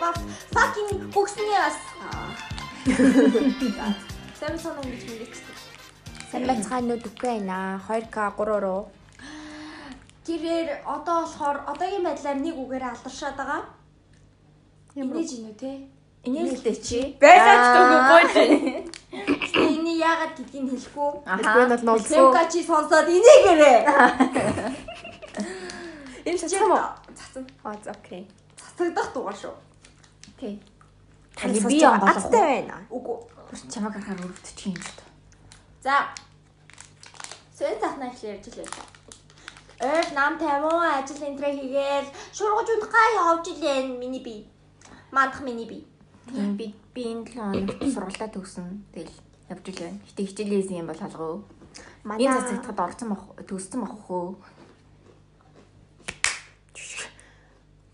about fucking санаа ингэж мэдэх гэсэн. Сайн байцгаанууд үгүй байна. 2K 3-руу. Тэрээр одоо болохоор одоогийн байдлаар нэг үгээр алдаршаад байгаа. Инээж ийнү те. Инээлдэ чи. Байлаач гойж. Эний яагаад гэдгийг хэлэхгүй. Хэлгүй нь бол нуулсан. Лемка чи сонсоод инээгээрээ. Энэ цацсан уу? Цацсан. Аа окей. Цацагдах дугаар шүү. Окей. Таны би онгоцтой байна. Үгүй. Чамаг харахаар өрөвдөж юм шүү дээ. За. Сэн захнаа их ярьж лээ. Эр нам тавиун ажил энтрэ хийгээл шургаж унтгаа явж илэн миний би. Мандах миний би. Би би энэ 7 хоног сургалтаа төгсөн. Тэгэл явж ил байна. Гэтэ хичээлээсэн юм бол алгаа. Манай Энэ цацагтад орсон бах төгссөн бах хөө.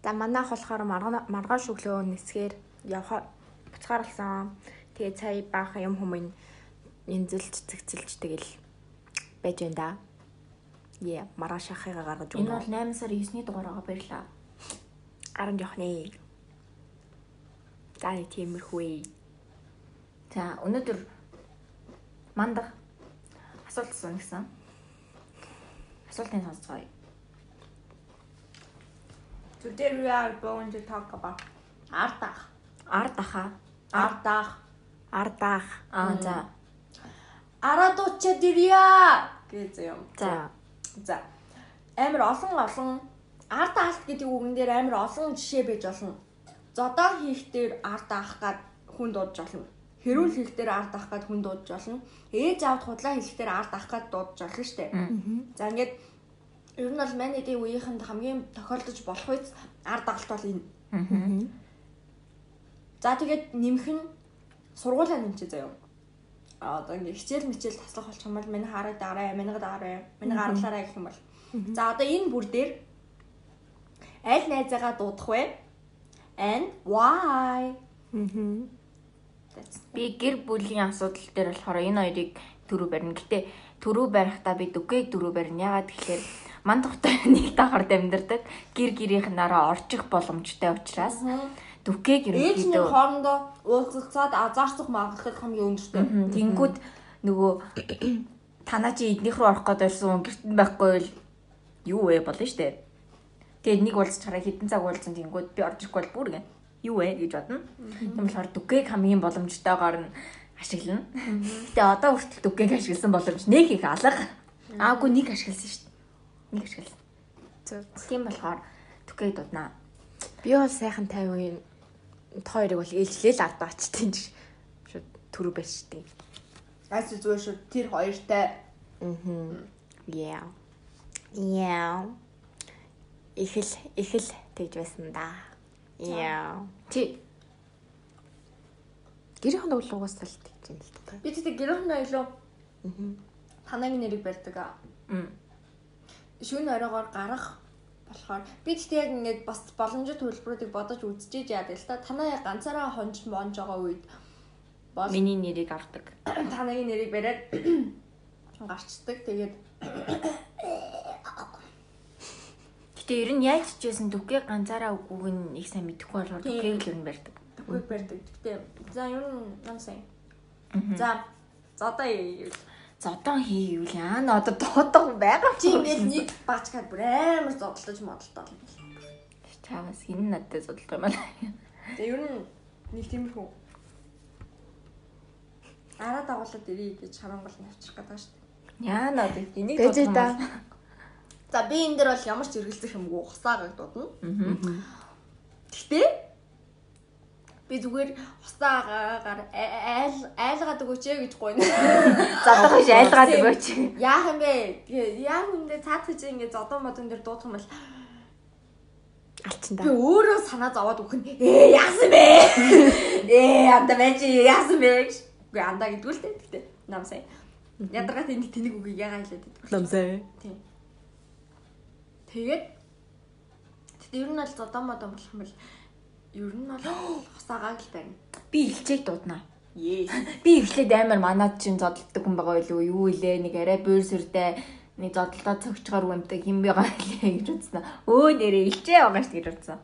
За манайх болохоор маргаа маргааш өглөө нисгээр явха буцгаарлсан. Тэгээ цай баахан юм хүмүүс нэнзэлж цэгцэлж тэгэл байж байна да. Яа, маргааш ахыгаа гаргаж Энэ өгнө. бол 8 сарын 9-ний дугаараа баярлаа. 10 жоохны. За тиймэрхүү. За өнөөдөр мандах асуулт асууна гэсэн. Асуултыг сонсцгоё. Today we are going to talk about ардах. Ард ахаа. Ардах. Ардаах. Аа за. Арадууча дэрья гэж юм. За. За. Амар олон олон ард алт гэдэг үгэн дээр амар олон жишээ байж болно. Зодоо хийх дээр ард аах гад хүн дуудаж болно. Хэрүүл хийх дээр ард аах гад хүн дуудаж болно. Ээж аавд худлаа хэлэх дээр ард аах гад дуудаж болно шүү дээ. За ингээд ер нь бол манайдын үеийнхэнд хамгийн тохиолдож болох үс ард агалт бол энэ. За тэгээд нэмэх нь сургуулаа нэмчээ заяа. А одоо ингээ хичээл мичээл таслах болчих юм бол миний хараа дараа, миний дараа, миний гарлаараа гэх юм бол. За одоо энэ бүр дээр аль найзаагаа дуудах вэ? And why? That's Би гэр бүлийн асуудал дээр болохоор энэ хоёрыг төрүү барина. Гэтэ төрүү барихдаа би дүгийг төрүү барина. Ягаад гэхээр мандахтай нэг давхард амьдардаг. Гэр гэрийнх нараа орчих боломжтой учраас ээжний ерөнхийдөө хоорондоо уулзалцаад азаарцах магадлал хамгийн өндөртэй. Тэнгүүд нөгөө танаа чи эднийх рүү орох гэдэг байсан гэрт нь байхгүй бол юу вэ болно штэ. Тэгээд нэг уулзч хараа хитэн цаг уулзсан тэнгүүд би орж ирэхгүй бол бүр гэн юу вэ гэж бодно. Тийм болохоор дүгийг хамгийн боломжтойгоор нь ашиглана. Гэтэ одоо хүртэл дүгийг ашигласан боломж нэг их алга. Аагүй нэг ашигласан штэ. Нэг ашигласан. Зөв. Тийм болохоор дүгийг дуднаа. Би бол сайхан 50-ын хоёрыг бол ээлжлээл ардаа очтیں۔ Шууд түрүү байж штий. Айс зүгээр шүү. Тэр хоёртай Мгм. Yeah. Yeah. Ихэл ихэл тэгж байсан да. Yeah. Чи Гэрийн дуглуугаас тал тэгж юм л та. би тэгтээ гэрээндээ илүү Мгм. танагийн нэрийг барьдаг. аа. м шүүн оройгоор гарах болохоор би тэгтээ яг ингээд бас боломжит төлбөрүүдийг бодож үзчихэж яад л та танаа ганцаараа хонж монж байгаа үед бол миний нэрийг авдаг. танагийн нэрийг бариад гарчдаг. Тэгээд Гэтэ ер нь яаж хичээсэн дүгийг ганцаараа үгүйг нь их сайн мэдэхгүй болохоор дүгийг л ер нь барьдаг. төгөөг барьдаг. Тэгтээ за ер нь нам сайн. За за одоо яа. Зодон хийвэл яана одоо дуудах байгаа чи ингээд нэг баачгаад бүр амар зодтолж модолтой. чамаас надад судалж байгаа юм байна. Тэгээ ер нь нэг тиймэрхүү араа дагуулад ирээ гэж харангуул навчих гэдэг шүү дээ. Яана одоо энийг дуудах За би энэ дээр бол ямар ч хэрэгэлцэх юмгүй хусаагаад дуудана. Гэхдээ би зүгээр хусаагаар айл айлгаад өгөөч ээ гэж гойно. Зодон хийж айлгаад өгөөч. Яах юм бэ? Тэгээ яах юм бэ? Цаад гэж ингэ зодон модон дээр дуудах юм бол Алчин би өөрөө санаа зовоод өгөх нь ээ яасан бэ? Ээ анда байж яасан бэ? Үгүй андаа гэдгүү л дээ. Гэхдээ нам сайн. Ядаргаад энэ тэнэг үгийг ягаа хэлээд. Намсаа. Тийм. Тэгээд тэгээд ер нь бол зодон модон болох юм бол ер нь бол хусаагааг л байна. Би илчээг дууднаа. Yes. Би эхлээд амар манад чинь зодтолдог хүн байгаа байлгүй юу илээ нэг арай буур сүртэй Нэг зодолдоо цогчгоор үмтэй хим байгаа лээ гэж үзсэн. Өө нэрээ илчээ байгаа шүү гэж үзсэн.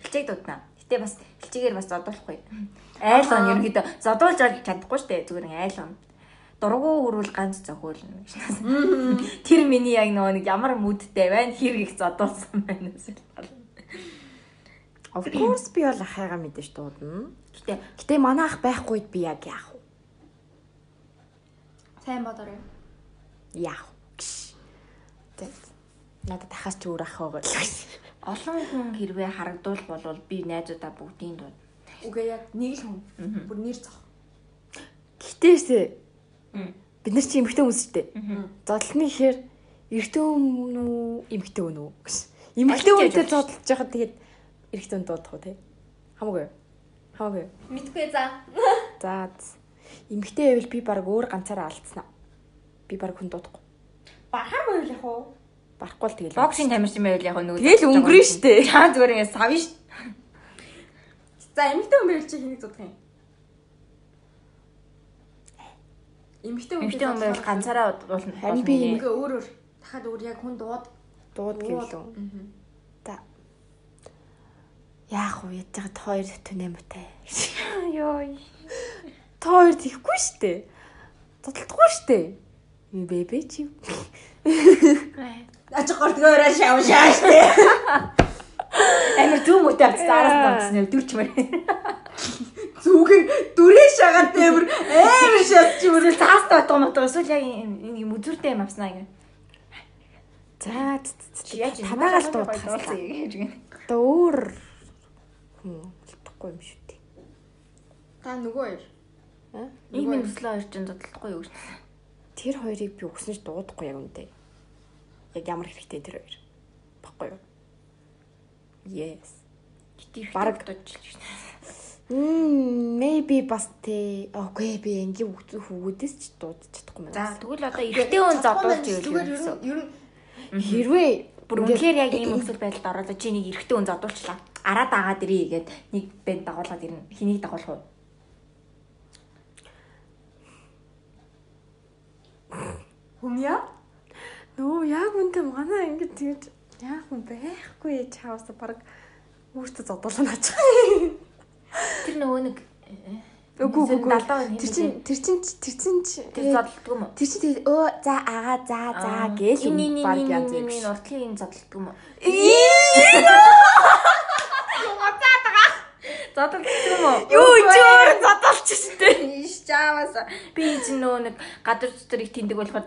Илчээг дутнаа. Гэтэ бас илчээгээр бас зодуулахгүй. Айл он ерөнхийдөө зодуулж чадахгүй дээ. Зүгээр айл он. Дургу хөрвөл ганц зохиолно гэж. Тэр миний яг нөгөө нэг ямар мүдтэй байна хэрэг их зодуулсан байна. Of course би бол ахыгаа мэдэж дуудана. Гэтэ Гэтэ манай ах байхгүйд би яг яах вэ? Сайн бодорой. Яах вэ? Надад ахаас ч өөр ах байгаа л гэсэн. олон хүн хэрвээ харагдвал болвол би найзуудаа бүгдийн дууд. Үгүй яг нэг л хүн. Бүр нэр зах. Гэтээсээ бид нар чи эмгтэн хүмүүс шүү дээ. Зодлны ихээр эрэгтэн хүн үү, эмгтэн хүн үү гэсэн. Эмгтэн хүнтэй зодолж байхад тэгээд эрэгтэн хүн дуудах уу те? Хамаагүй. Хамаагүй. Мэдгүй за. За. Эмгтэн байвал би баг өөр ганцаараа алдснаа. Би баг хүн дуудахгүй. Бахар байвал яг уу? Барахгүй л тэгэл. Боксинг тамирчин байвал яг нөгөө Тэгэл өнгөрөн штэ. Чаа зүгээр ингэ савна ш. За эмэгтэй хүн байвал чи хэнийг зодох юм? Эмэгтэй хүн Эмэгтэй хүн байвал ганцаараа уулна. Харин би. Ингээ өөр өөр. Дахиад өөр яг хүн дууд. дууд гэлөө. За. Яах вэ? Яж байгаа хоёр түнэмтэй. ёо. Та хоёр тийхгүй штэ. Зодтолдохгүй штэ. Юм бэбэ чи. Аж гортгоороо шавшаа штэ. Амир зүүм үтэй авчихсан араас авчихсан юм дүрч мэр. Зүгэн дүрээ шагаад тэмэр амар шатч юм. Зүгээр цаас татгаа матгаа эсвэл яг юм үзүртэй юм авснаа ингэ. За Чи яаж танаагаа л дуудах. гэж гэнэ. Одоо өөр хүн болтохгүй юм шүү дээ. Та нөгөө хоёр. Аа? Ийм өслөө хоёр ч зодтолдохгүй юу гэж. Тэр хоёрыг би өгснөж дуудахгүй яг үндэ. Яг ямар хэрэгтэй тэр хоёр. Баггүй юу? Yes. Бараг. шүү. Мм, maybe бас тэ. Окей, би ингийн хүүгүүдээс ч дуудаж чадахгүй юм. За тэгвэл одоо эрэгтэй хүн зодуулж ивэл зүгээр юу гэсэн. ер нь хэрвээ Бүр үнэхээр яг ийм өсөл байдалд ороод чи нэг эрэгтэй хүн зодуулчлаа. Араа дагаад ирээ гэгээд нэг бэнд дагуулгаад ирнэ. Хэнийг дагуулах вэ? хүмья нөө яг үнтэй манай ингэ тэгж яах юм байхгүй чаавс баг өөртөө зодуулна аач. Тэр нөгөө нэг Үгүй үгүй Тэр чин тэр чин тэр чин тэр зодтолдог юм уу? тэр чин өө за агаа за за гээл энэ баг янз энэ бүр. энэ уртлын энэ зодтолдог юм уу? Зодтолдог юм уу? Юу ч өөр зодолч штэ. Иш чаавас. Би чинь нөгөө нэг гадар зүтрийг тэндэг болохоор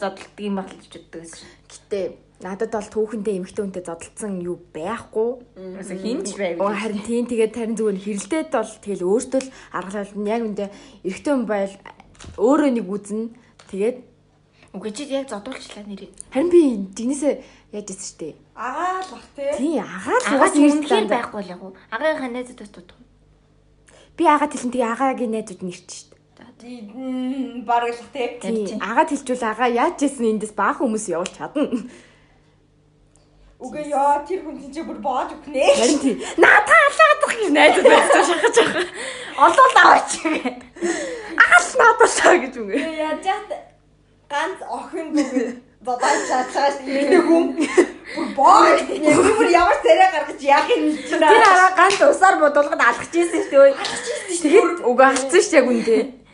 юм л гэж боддог байсан. Гэтэ надад бол түүхэндээ эмхтэн үнтэй зодолцсон юу байхгүй. Юусе хинч байв. Харин тийм тэгээд харин зүгээр хэрэлдээд бол тэгэл өөртөө л аргалал нь яг үндэ эрэгтэй хүн байл өөрөө нэг үзнэ. Тэгээд Үгүй чи яг зодуулчлаа нэрээ. харин би дигнэсээ яаж ийсэн штэ. агаа л бах те. Тийм агаа л Агаа угаас нэрчлээ. байхгүй л яг уу. Агаагийн найзууд бас дуудах. Би агаад хэлэн тэгээ агаагийн найзууд нэрч штэ. Бараг л те. Тийм агаад хэлжүүл агаа яаж ийсэн эндээс баах хүмүүс явуулж чадна. Үгүй яа тэр хүн чинь бүр боож өгнэ. Харин тийм наатаа алаадах гэж найзууд байсан шахаж байгаа. Олоол аваач. Агаас наатаасаа гэж үгүй. Яаж ганц охин бүгд бабаа чацаас ирэх хүн бүр боож би бүр ямар царай гаргаж яах юм чинь. Тэр араа ганц усаар бодуулгад алгаж ийсэн шүү дээ. Тэгээд уг алцсан ш яг үндэ.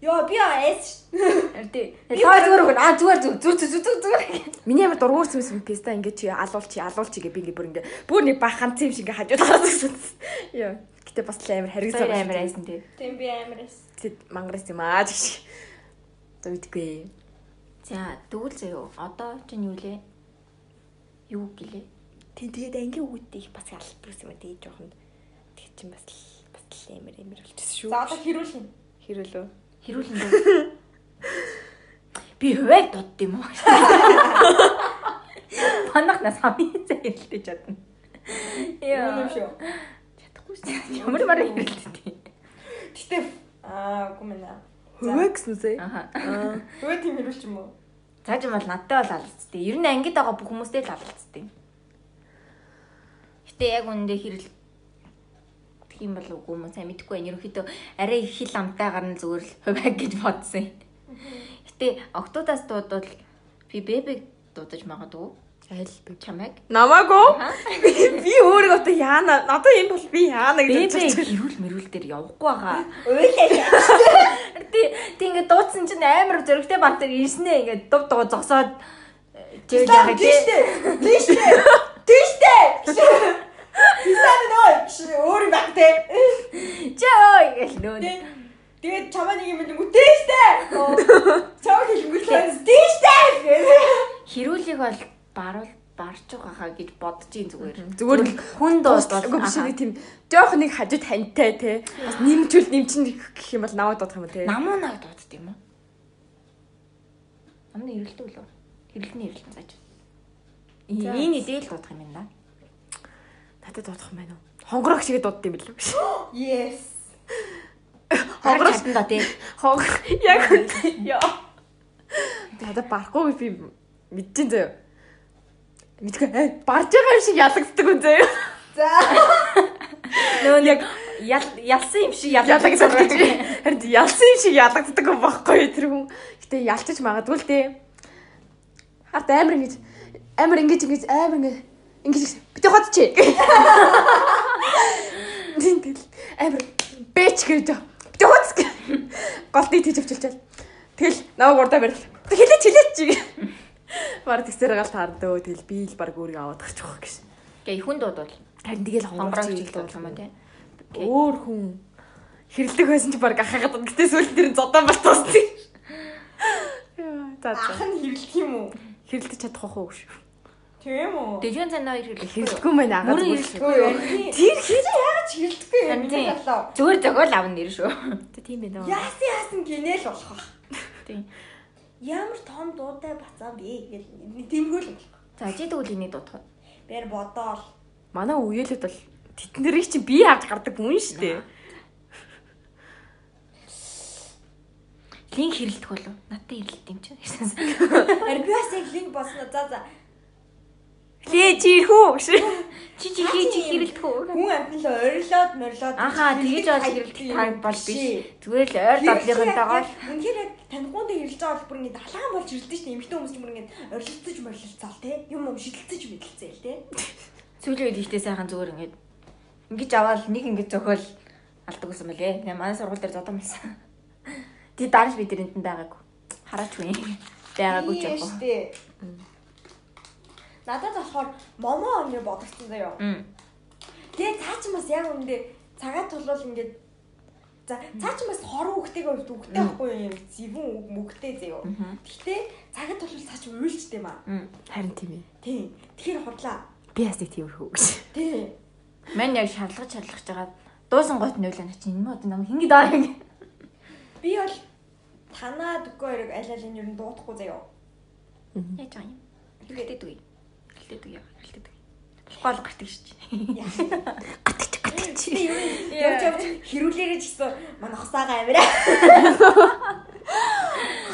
Йоо би айс. Тий. Таа зүгээр өгнө. Аа зүгээр зүг зүг зүг зүг зүгээр. Миний амар дургуурсан юм песта ингээ чи алуулчи алуулчи гэ би ингээ бүр ингээ бүр нэг бахан цэм шиг ингээ хажууд гараад гэсэн. Яа. Гэтэ бас л амар харигсан. Хоёр амир айсан тий. Тэм би амарс. Тэд мангас юм аа гэж. Зүйдгүй. За тэгвэл заяо. Одоо чинь юу лээ? Юу гэлээ? Тэг тэгээд ангийн үгүүдийг бас ялдаг гэсэн юм дээ жоохон. Тэг чин бас л бас л амар амар болчихсон шүү. За одоо хэрүүлэн. Хэрүүлөө. Хэрүүлэн дөө. Би хувайг дудд юм уу? Панах нас хамын зайлтэж чадна. Юу юм шүү. Чадахгүй шүү. Ямар мар хэрэлдэж. Гэтэ аа үгүй мэнэ. Хөвөө гэсэнсэ. Аха. Хөө тийм хэрүүлч юм уу? Цааж юм бол надтай бол алцдээ. Ер нь ангид байгаа бүх хүмүүстэй л алцдээ. Гэтэ яг үндэ хэрэл гэх юм бол үгүй юм сайн мэдэхгүй байна. Ерөнхийдөө арай их хил амтайгаар нь зүгээр л хувайг гэж бодсон. Гэтэ октодаас дуудвал би бэбэг дуудаж магадгүй. Аль би. Чамайг. Намаагүй. Би өөрөө одоо яана. Одоо энэ бол би яана гэж байна. хэрүүл мэрүүл дээр явахгүй байгаа. Уйлаа. Тий, тий ингээд дуудсан чинь амар зөрөгтэй бант дээр ирснэ ингээд дув дуг зогсоод тэр яг тий. Тийштэй. Тийштэй. Тийштэй. Тийштэй нөө. Өөр юм баг те. Чөө гэл нөө. Тэгээд чамаа нэг юм үтээштэй. Чамаа хэлмэрлээ. Тийштэй. Хэрүүлийг бол баруул барж байгаа хаа гэж бодож ийн зүгээр. Зүгээр л хүн дуустал. Үгүй биш нэг тийм жоох нэг хажууд хантай те. Бас нэмжүүл нэмчин гэх юм бол наваад бодох юм те. Намуу наг дуудд юм уу? Намны хэрэлдэг үлээ. Хэрэлтний хэрэлтэн зааж. За. Энэ идэл дуудах юм байна. Надад дуудах юм байна уу? Хонгорог шиг дуудд юм бэл. Yes. Хонгор чадсан да тий. Хонгор яг үнэ. Яа. Надад барахгүй би мэдчихээн заяа. Мэдгүй барж байгаа юм шиг ялагддаг үн заяа. За. Нөө ял- ялсан юм шиг Ялагддаг. Харин ялсан юм шиг ялагддаг юм баггүй тэр хүн. Гэтэ ялчиж магадгүй л дээ. Харт амар ингэж амар ингэж ингэж амар ингэж ингэж бити хотчи. Тэгэл амар бэч гэж бити хоц. Голтыг тийж авчилчаал. Тэгэл наваг урдаа барил. Хилээч хилээч чи. Баар тэгсээр гал таардөө тэгэл би л баг өөрийгөө аваад гарчих واخ гэж. Гэ хүн дуудвал Харин тэгэл хонгороо хонгороо хилдэг юм уу тий. Өөр хүн хэрлэг байсан чи баг ахахад гэтээ сүүл тэр нь зодон болтоостой. Яа, за Ах за. нь хэвлэх юм уу? Хэрлэж чадах уу шүү. Тийм үү? Хоёр хэрэлдэх. Хэрлэхгүй мэн агаа. Мөрөн зүгээр. хэрэлдэхгүй юу? Тэр хийж яагаад хэлдэггүй юм бэ. Зүгээр зөгөөл авна нэр шүү. Тэ тийм байна. Яасан яасан гинэл болох ба. Тийм. Ямар том дуутай бацаа бэ гэл тиймгүй л болох. За чи тэгвэл энийг дуудах. Бэр бодоол. Манай үеэлүүд бол тэднэрийг чи бие авч гардаг хүн шүү дээ. Линк хэрэлдэх болов. Надтай хэрэлдэх юм чи. Харин би бас яг линк босно. За за. Чи хүү гэж. Чи чи хий чи хэрэлдэх үү? Хүн амтнал ойрлоод морлоод Ахаа тэгэж бол хэрэлдэх таг бол биш. Зүгээр л ойр дадлынхантайгаа Үнэхээр яг танихуунтай хэрэлж байгаа бол бүр ингэ далаан болж хэрэлдэж штэ эмхтэн хүмүүс ч бүр ингэ орилцож морлолцоол те. Юм юм шидэлцэж мэдлцээ л те. сүүлийн үед ихтэй сайхан зүгээр ингээд ингэж аваад нэг ингэж зөхөөл алдаг гэсэн мөлий. Тэгээ манай сургууль дээр зодон байсан. Тэг дарж бид эрэнд нь байгаагүй. Хараач үе. Байгаагүй ч яг. Надад болохоор момо ингэ бодогдсон заяа. Мм. Тэгээ цаа чи бас яг үндэ цагаат тулвал ингээд за цаа чи бас хорон үгтэйгээ хувьд үгтэй байхгүй юм зэвүүн үг мөгтэй заяа. Гэхдээ цагаат тулвал цаа чи уйлчтэй маа. Харин тийм ээ. Тийм. Тэгэхээр худлаа. Би бас нэг тиймэрхүү гэж. Тийм. Мань яг шаарлаж шаарлаж байгаа. Дуусан гот на чи энэ мод нам хинги даа юм. Би бол танаа дөгөө хоёрыг аль аль нь ер нь дуудахгүй заяа. Яаж байгаа юм? Хэлээд үгүй. Хэлээд үгүй. Хэлээд үгүй. Гол гартыг шиж. Би юу явж явж хэрүүлээрээ ч гэсэн манай хосаага амираа.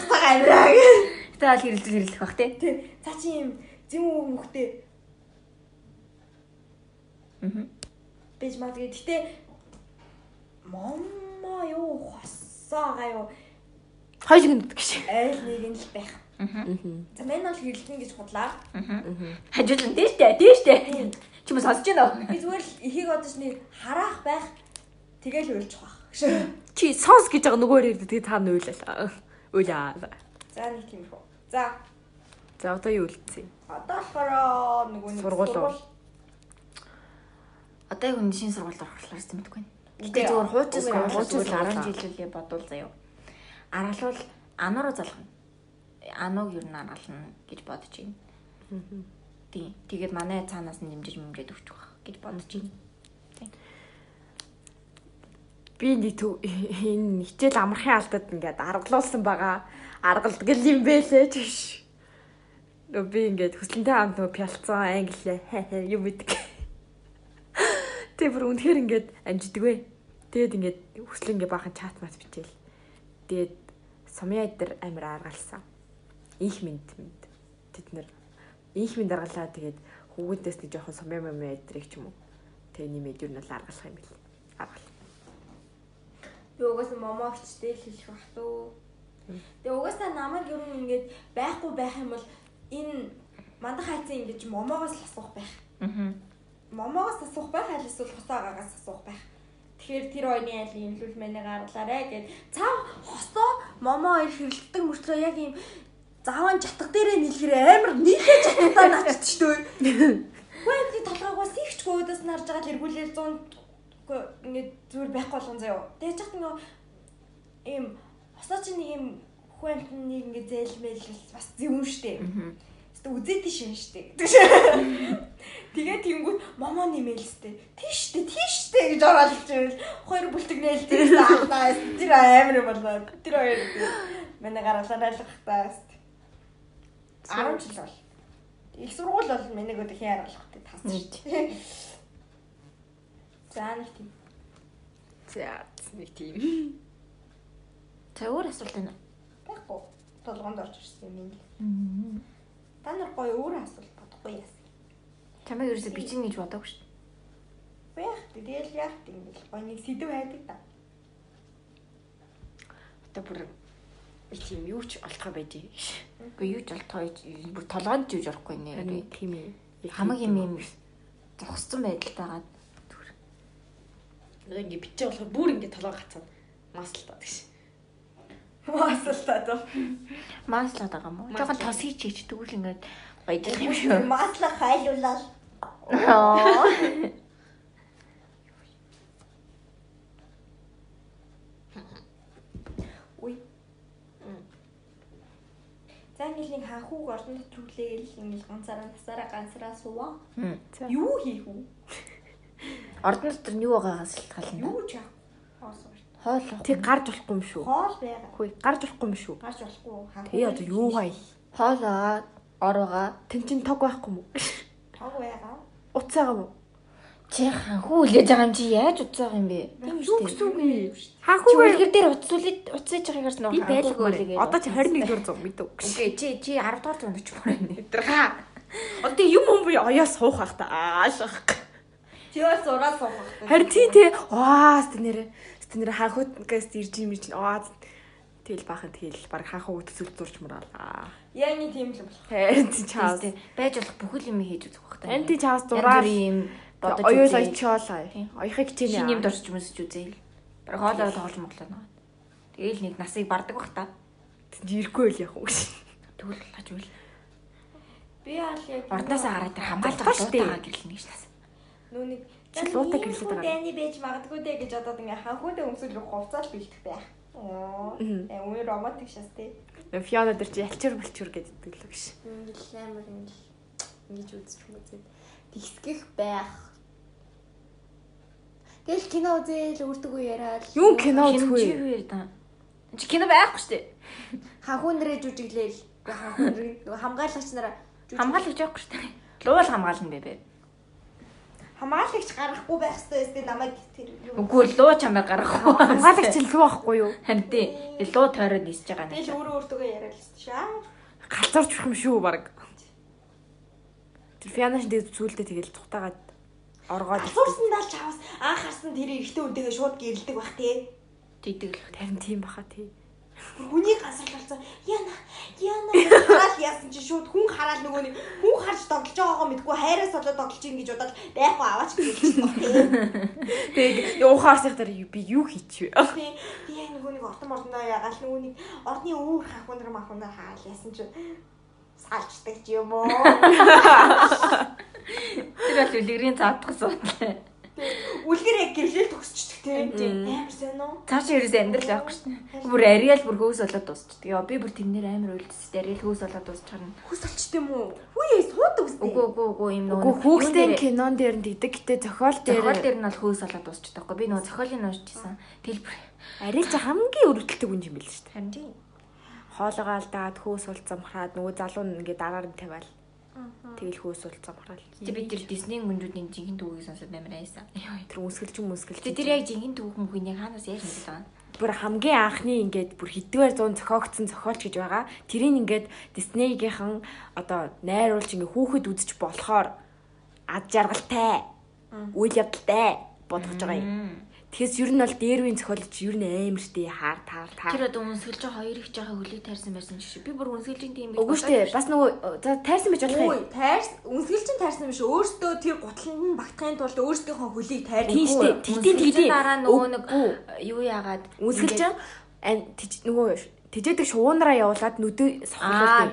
Хосаага амираа. Тэ аль хэрэлдэл хэрэлдэх бах тий. Цаа чи юм зэвүүн үг мөхтэй Аа. бэж магадгүй. Гэтэ моммо юу хосоога юу Хоёул гэнэ гэж. айл нэг нь л байх. Аа. За мен бол хэрэлдэн гэж бодлаа. Хажууд нь тийш дээ, тийш дээ. Чи мө сонсож байна уу? Би зүгээр л ихийг одож нэг хараах байх. Тэгэл уйлчих واخ. Чи сонс гэж байгаа нөгөө ирээд тэгээ та нөөлээ. Уйлаа. За нэг тийм хөө. За За одоо юу үлдсэн юм? одоо болохоор нөгөө нэг Сургууль уу? Одоо яг үнэ шинэ сургуульд орохлоор юм мэдгүй. Үгүй Гэтэ ээ. зүгээр хуучин Үгүй ээ, сургууль хуучин зүгээр сургууль. 10 жилээ бодвол заяа. Аргалуул анаруу залгана. ануг юу н анална гэж бодож байна. Тийм. Тэгээд манай цаанаас нь дэмжиж мэмжээд өгч байгаа гэж бодож байна. Би нэг энэ хичээл амархын алдад ингээд аргалуулсан байгаа. Аргалдаг юм бэлээ ч биш. Нөө би ингээд хүслэнтэй хамт нөө пялцсан англиэ юу мэдг. Тэ бүр үнэхээр ингээд амжидаг вэ. Тэгээд ингээд хүслэн ингээд баахан чат мат бичээл. Тэгээд сумьяа дээр амир аргалсан. Их минт минт. Тэд нэр их минт аргалаа тэгээд хүүгүүдээс нэг жоохон сумья мэмэ эдрэг ч юм уу. Тэгээ нэмээд юу нь л аргалах юм бэл. Аргал. Би угаасаа момогчтэй л хэлэх бах туу. Тэгээ угаасаа намайг ер нь ингээд байхгүй байх юм бол энэ мандах хайцсан ингэж момоогоос л асуух байх. Аа. Момоогоос асуух байх аль эсвэл хосоогоос асуух байх. Тэгэхээр тэр хоёрын аль имлүүл мэнэ гаргалаарэ гэд цаа хосоо момо хоёр хэрэлддэг мөртлөө яг ийм заван жатга дээрээ нийлгэр амар нийлээ жатгатаа начд шүү дээ. Хөөе би толгоогоос ихчгүй өөдөөс нь харж байгаа л эргүүлэл 100 үгүй ингээд зүгээр байхгүй болгон заяа. Тэгэж чад ингээ ийм хосоо чи нэг ийм хүн амтныг ингээ зээлмэл бас зөвөн штэ. Гэтэ үзээдий шин штэ. Тэгээ тэнгүүд момо нэмэлстэй. Тийш штэ, тийш штэ гэж оролж ивэл хоёр бүлтэг нээлтээ таахтаа. Тэр амар болоо. Тэр хоёр манай гаргалаа айлгахтаа. 10 жил бол. Их сургууль бол миний өдөө хин аргалахтай тас. За нэг тийм. За нэг тийм. За өөр асуулт байна. Байхгүй. Толгоонд орж ирсэн юм ийм. Та нар гоё өөр асуулт бодохгүй яасан. Чамайг ерөөсө бичин гэж бодоогүй шүү дээ. Байх. Тэгэл яг тийм л гоё нэг сэдв хайдаг та. Одоо бүр би тийм юу ч олдохоо байж. Үгүй юу ч олтгоо бүр толгойд ч юуж орохгүй нэ. Тийм ээ. Хамаг юм юм зогссон байдалтайгаа Нэг ингээ бичээ болохоор бүр ингээ толгой гацаад маслтаад гэж. Маслаа доо. мааслаад байгаа юм уу? Жохон тос хийчих тэгвэл ингээд баядах юм шүү. Масла хайлуулаад Аа. За ингээл нэг ханхууг орон дотор хүлээгээл ингээл ганцаараа насаараа ганцаараа суваа. Юу хийх үү? Ордон дотор нь юу байгаагаас л хална. Юу ч яах. Хоол. Тэг гарч болохгүй юм шүү. Хоол байгаа. Хөөе, гарч болохгүй юм шүү. Гарч болохгүй. Тэгээ одоо юу гай? Хоол байгаа, ор байгаа. Тэн чин тог байхгүй юм уу? Тог байгаа. Уцаагаа мó. Чи ханхуу үлээж байгаа юм чи яаж уцааг юм бэ? Юу гэсэн үг вэ? Хаахуу үлгэр дээр уцуулаад уцээж байгаагаас нөө би байлгүй. Одоо чи 21 дугаар зам мэдв. Окей, чи чи 10 дугаар зуунд очих юм байна. Ха. Одоо юм юм би оёо суух байх та. Аашах. Чи бас ураа суух хэрэгтэй. Харин тий тий. Аа стенэр. Стенэр хаахуутгаас ирж юм чинь. Аа тэгэл баахан тэгэл баг хаахуу төсөл зурч мураалаа. Нэг тийм л болох. Харин тий чаас. Байж болох бүхэл юм хийж үзэх байх та. Харин тий чаас Зураа зураа. юм бодож Оёо үзээ. очоолаа. Тийм. Оёхыг хичээнэ. Шинэ юм дорч юмсч үзээ. Бараг хоолоо тоолж моглоо наа. Тэгээл нэг насыг бардаг бах та. Ирэхгүй л яг уу. Тэгвэл хаж үл. Би аль яг Ордоосоо гараад тэр хамгаалж байгаа гэрлэн гэж нас. Нүуник Чи луутай гэрлээд байгаа. Дайны байж магадгүй дээ гэж одоо ингээ ханхуудаа өмсөл хувцаал бэлдэх байх. Оо. Э үе романтик шас тий. Фиона дээр чи ялчир болчур гэдэг л гэж. Ингээл амар ингээл ингэж үзчих юм үзээд тэгсгэх байх. Тэгэл кино үзээл үрдэггүй яриад Юу кино үзэх Чи кино байхгүй шүү дээ. ханхуу нэрээ жүжиглээл ханхуу нэр нөгөө хамгаалагч нараа Хамгаалагч байхгүй шүү дээ. Луул хамгаална бэ бэ. хамгаалагч гарахгүй байх хэрэгтэй өстэй намайг тэр юу. Үгүй луу чамаар гарахгүй. Хамгаалагч нь луу байхгүй юу? Харин тий. Луу тойроод нисэж байгаа Тэгэл нэг. өөрөө өөртөө яриад л шүү. Аа. Галзуурч болох юм шүү баг. Тэр Фиона шин тэгээд зүйлдэ тэгэл тухтагаад оргоод Асуусан даа чавас анх харсан тэр ихтэй үнтэйгээ шууд гэрэлдэг бах тий. Тийдэг л. Харин тийм баха тий. Хүний гансарлалцсан. Яна яна гэж хараад яасан чи шууд хүн хараад нөгөө нэг хүн харж тоглож байгаагаа мэдгүй хайраас болоод тоглож ин гэж бодоод байхгүй аваач гэж хэлчихсэн баг тий. Тэгээд уухаарсах дээр би юу хийчихвэ? Би би яг нөгөө нэг ортон мордондоо ягаал нөгөө нэг ордны өөр хахуун нар махуун нар хаал яасан чи салждаг ч юм уу. Тэр бол үлгэрийн заадах асуудал. Үлгэр яг гэрлэл төгсчдөг тий. Тийм. Амар сайн уу? Цаашаа ерөөсөө амьдрал шүү дээ. Бүр ариал бүр хөөс болоод дуусчихдээ. Яа би бүр тэрнэр амар үйлдэс. Ариал хөөс болоод дуусчихна. Хүс олчт юм уу? Хүүе сууд үстэй. Үгүй үгүй үгүй юм нөгөө. Үгүй хүүхдийн кинон дээр нь тэгдэг гэтээ зохиол дээр Зохиол дээр нь бол хөөс болоод байхгүй. Би нөгөө зохиолыг уншижсэн. Тэгэл бүр арай ч хамгийн өрөвдөлтөг юм юм биш үү? харин тийм. Хоолойгоо алдаад хөөс ул замхраад нөгөө залуу нь ингээ дараар нь тавиал. Тэгэл хөөс ул замхраал. Тэ би тэр Диснейн гүнжүүдийн жинхэнэ түүхийг сонсоод амар айсан. Тэр үсгэлж юм үсгэлж. Тэ тэр яг жинхэнэ түүх мөхийг яг хаанаас мэдээд байгаа юм? бүр хамгийн анхны ингээд бүр хэдвэр 100 зохиогдсон зохиолч гэж байгаа. Тэрийг ингээд Диснейгийнхан одоо найруулж ингээ хүүхэд үзэж болохоор ад жаргалтай үйл явдалтай бодгож байгаа юм. Тэгээс ер нь бол дээр үеийн зохиолч ер нь амар штэ хаар таар таар. Тэр одоо үнсгэлж хоёр их жоохон хөлийг тайрсан байсан шиг. Би бүр үнсгэлж тийм байх. Үгүй штэ бас нөгөө за тайрсан байж болох юм. тайрс үнсгэлчин тайрсан биш өөртөө тэр гутланд нь багтахын тулд өөрсдийнхөө хөлийг тайрдаг. Тийм штэ. Тэгтийн тэгтийн дараа нөгөө нэг юу яагаад Үнсгэлж нөгөө тэжээдэг шуунараа явуулаад нүдээ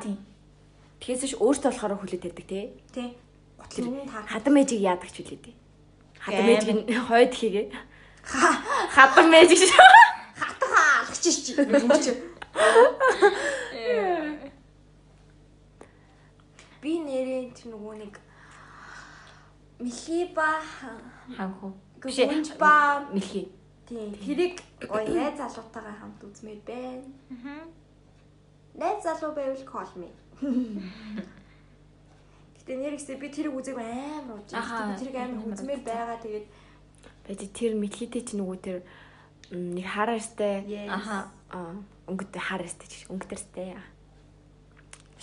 тийм. Тэгээс ш өөртөө болохоор хүлээд тавьдаг тий. Тийм. Гутланд нь. Хадам ээжийг яадаг ч үлээ тий. Хадам ээжийг нь хойд хийгээ. Хадам ээж гэж. Хатгаа алгач чи. Би нэрээ тэр нөгөө нэг Михиба Ханху. гүнж ба Мэлхий. тийм тэрийг гоё найз залуутайгаа хамт үзмээр байна. Найз залуу байвал call me. Гэтэ нэр ихсээ би тэрийг үзег амар ууж. Би тэрийг амар амар үзмээр байгаа. Тэгээд Бэж тэр мэлхийтэй чи нөгөө тэр нэг хараарстай Аха. аа өнгөтэй хараарстай чи өнгөтөрстэй.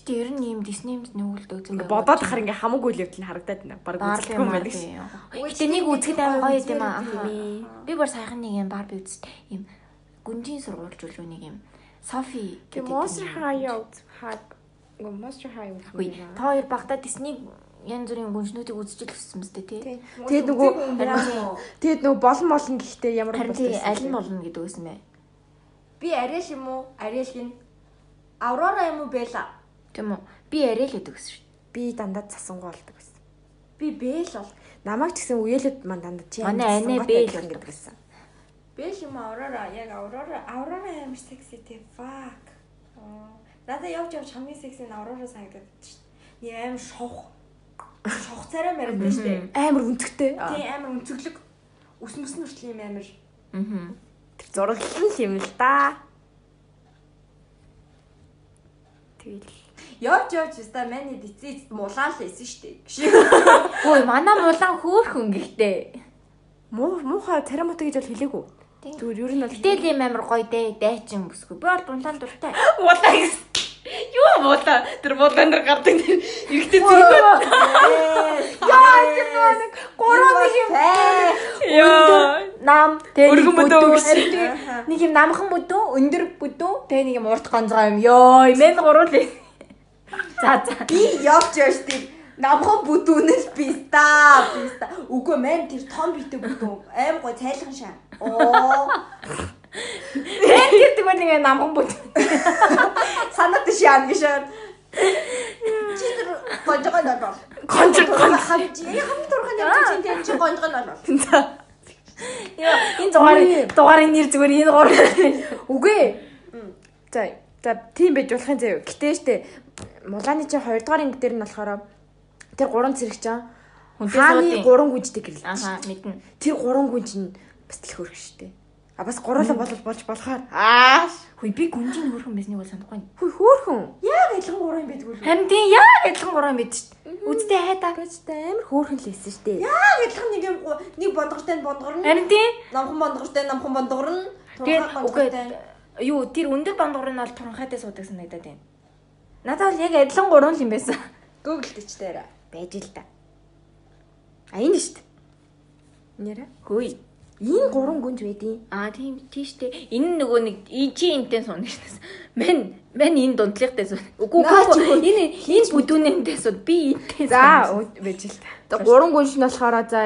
Гэтэ ер нь ийм Disney-д нүгэлд үзэн Ингээ бодоод ахаар ингээ хамаагүй левел нь харагдаад байна. Бараг үзэхгүй юм байдаг шээ. Гэтэ нэг үзэхэд амар гоё юм аа. Би бүр саяхан нэг юм Барби үзсэн. Ийм гүнжийн сургуульч үл нэг юм Софи Тэг Monster High out хаа Monster High үү. Үгүй. Та хоёр багтаа Disney янз бүрийн гүнжнүүдийг үзэж л өссөн мэт тий. Тэгээд нөгөө тэгээд нөгөө болон молон гэхдээ ямар Харин тий аль нь болно гэдэг үсэн бэ? Би Ариэл юм уу? Ариэл гин. Аврора юм уу Бэла? Тийм үү? Би арай л гэдэг гэсэн шүү. би дандаа засангуй болдог гэсэн. Би Бэл бол. Намайг ч гэсэн үеэлэд мань дандаа чи Манай анаа Бэл гэдэг гэсэн. Бэл юм уу Аврора? Яг Аврора Аврора амар секси тий. Fuck. Аа. Надад явж явж хамгийн секси нь Аврора санагдаад байна шүү дээ. Нэг амар шовх. Шовх царай мэрэг байна шүү дээ. Амар үнцгтэй. Тий амар өнцөглөг. Ус мөс нь хүртэл юм амар. Аа. Тэр зураглал юм л да. Тэгэл Явж явж өстой мани дицээ мулаан л эсэн шүү дээ. Хөөе, манай мулаан хөөхөн гэхдээ. муу муухай царамута гэж бол хэлээгүй. Тийм. Зүгээр ер нь бол Гэтэл ийм амар гоё дээ, дайчин бүсгүй. Би бол мулаан дуртай. муулаа гэсэн. Юу муулаа? Тэр муулаан дээр гардаг тэр эргэтэй зүг. Яа тэр нэг нэг юм. Яа. Нам гэж. Нэг юм намхан бүдүү, өндөр бүдүү, тэгээ нэг юм урт гонцгой юм. Йоо, имэн гурвал. За за. би явж явж тэр намхан бүдүүнэл писта писта. Үгүй мэн тэр том битэг бүдүү аим гой цайлхан шаа. Оо Тэр гэдэг бол нэг намхан бүдүү. санаад шаан гişэн. Чи тэр гонжгой нолоо. Гонжгой. хамжи. Яг хам дурхан явж чинь тэр чи гонжгой нолоо. Йоо, энэ дугаарыг дугаарыг нэр зүгээр энэ гурван. Үгүй. За за тийм байж болохын заяа. Гэтэ штэ мулааны чи 2 дугаар анги дээр нь болохоор тэр гурван цэрэг чаа. Хүнтэй Хааны суудын. гурван гүнжтэй гэрэл. Аха, мэднэ. Тэр гурван гүнж нь бас л хөрх штэ. А бас гуруула болол болж болохоор аа Хөөе, би гүнжийн хөрхөн байсныг бол санахгүй. хүй хөөхөн. Яг адилхан гурван байдаг үү? Харин тийм яг адилхан гурван байд шүү дээ. Үзтээ хайта. Гэжтэй амар хөөхөн л хэлсэн штэ. Яг адилхан нэг юм нэг бондгортой нь бондгорно. Харин тийм. Намхан бондгортой намхан бондгорно. Турхай үгүй юу тэр өндөр нь бол туранхайтай суудаг санагдаад байна. Надад бол яг адилхан гурван л юм байсан. Google дэчтээр. Байж л да. А энэ штэ. Нэрэ? Хөөе. Энэ гурван гүнж байдیں۔ Аа тийм тийштэй. Энэ нь нөгөө нэг чи энтэй суuna гэсэн. Мен мен энэ дундлигтай суuna. Үгүй үгүй. Энэ энэ бүдүүнэнтэй суuna. Би энтэй За суuna. өө- байж л та. За гурван гүнш нь болохоор за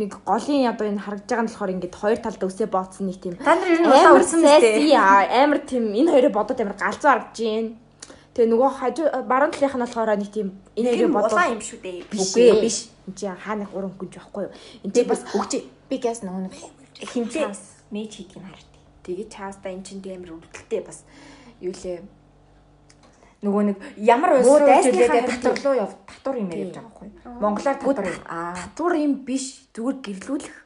нэг голын одоо энэ харагдж байгаа нь болохоор ингээд хоёр талд өсөө бооцсон нэг тийм Та нар ер нь улаан урсан мэт. амар тийм энэ хоёрыг бодоод амар галзуу харагдаж байна. Тэгээ нөгөө хажуу баруун талынх нь болохоор нэг тийм энэ хоёрыг бодоод улаан юм шүү дээ. биш Үгүй. биш. Энд чи хааны гурван гүнж байхгүй юу? Энд чи бас өгч. Би газ нөгөө нэг хинтээ мэж хийдгийг хард. тэгээ чаастаа эн чин тийм амар өвдөлттэй бас юу лээ. Нөгөө нэг ямар улс Муу руу дайсныхаа хилээд харин татвар руу яв татвар юм ярьж байгаа байхгүй. Монголоор татвар юм. Аа. Татвар юм биш зүгээр гэрлүүлэх.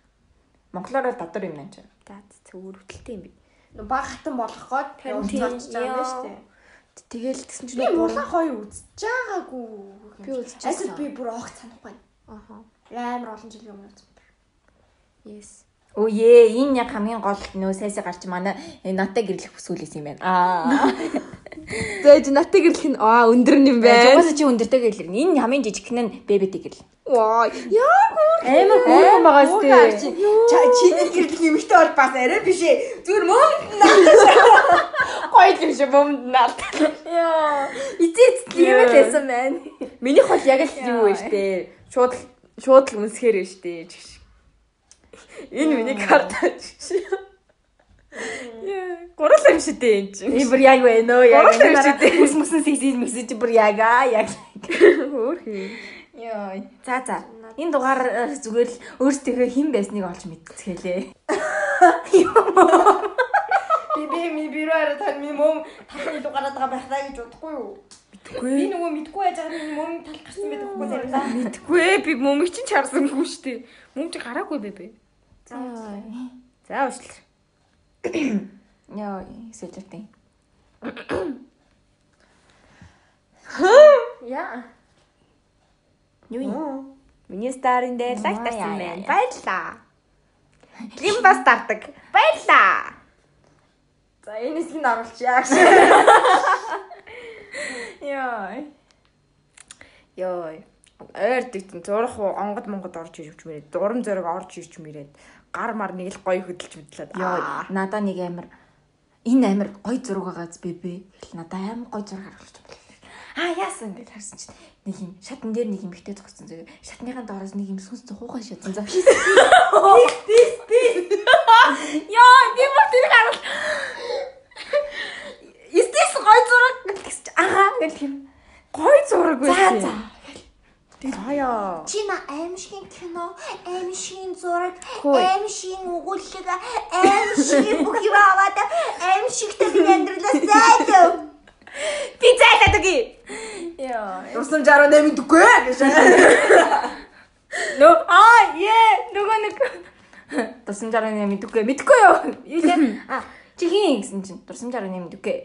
Монголоор бол татвар юм чи. За зүгээр өвдөлттэй юм би. Баг хатан болох тийм, очиж байгаа юм шүү дээ. Тэгэл тэгсэн чинь Би нөгөө улаан хоёр үзэж байгаагүй. Би үзчихсэн. Асад би бүр огт санахгүй. Аха. Амар олон жил юм үзсэн. Yes. Ээ, энэ яг хамгийн гол нөө сайсаа гарч манай э, натаа гэрлэх бүсгүүлээс юм байна. Аа. За ээж натыг гэрлэх нь аа өндөр юм байна. Жугаас чи өндөртэй гэрлэр. Энэ хамгийн жижигхэн нь бэбитэй гэрэл. Ваа. Яа Амар хөөрхөн байгаа Өөр сте. чи чиний гэрлэх эмэгтэй бол бас арай биш ээ. Зүгээр мөн гоё юм шиг бомднаад. Яа. Эцэц юм лээсэн байна. Минийх бол яг л юу вэ штэ. Шууд шууд л үнсхээр вэ штэ. Энэ миний карта шүү. Яа, гурал юм шиг дээ энэ чинь. Би бүр яг байна уу яг. Гурал юм шиг дээ. Ус мөсөн сэгсэж мессеж бүр яг аа яг. Өөр хий. Яа. За за. Энэ дугаар э, зүгээр л өөрсдөө хэн байсныг олж мэдцгээлээ. би би ми бирээр тань ми мөн тахны дугаараад байгаа байх даа гэж бодохгүй юу? Би нөгөө мэдгүй байж байгаа миний мөн тал гарсан байдаг хгүй заримдаа. Мэдгүй ээ би мөнгө чинь чарсангүй штэ. Мөнгө чи гараагүй бэ За. За уушлаа. Яа, сэлжтэй. Яа. Юу? Миний старын дээр лайк тавьсан байна. Баярлаа. Лим бас тардаг. Баярлаа. За энэс нь оруулчихъя. Яа. Йой. Ойр дэгтэн зурх уу онгод монгод орж ирж мэрээд дурам зориг орж ирж мэрээд гар мар нэг л гоё хөдөлж мэдлээд. Яа, надаа нэг амир энэ амир гой зураг байгааз бэбэ. Гэл надаа амир гой зураг харгалж байна. Аа яасан гэж харсан чинь нэг юм шатан дээр нэг юм ихтэй зогссон зэрэг шатныхаа доороос нэг юм сүнс зохиухан шатсан. За. Пис пис пис. Яа, би бүр тэр харал. Истес гой зураг гэж аа гэх юм. Гой зураг За байсан. за. Заяа. Чина аимшигын кино, аимшигын зураг, Хөөе. аимшигын өгүүлэг, аимшигын бүх юм аваад аимшигтай би амьдралаа зайлав. Би зайлаад үгүй. Яа. Дурсамж 18 дүггүй гэж. Нөө аа е нөгөө нэг дурсамжаар нэг мэдүггүй мэдгүй юу юу лээ а чи хин гэсэн чинь дурсамжаар нэг мэдүггүй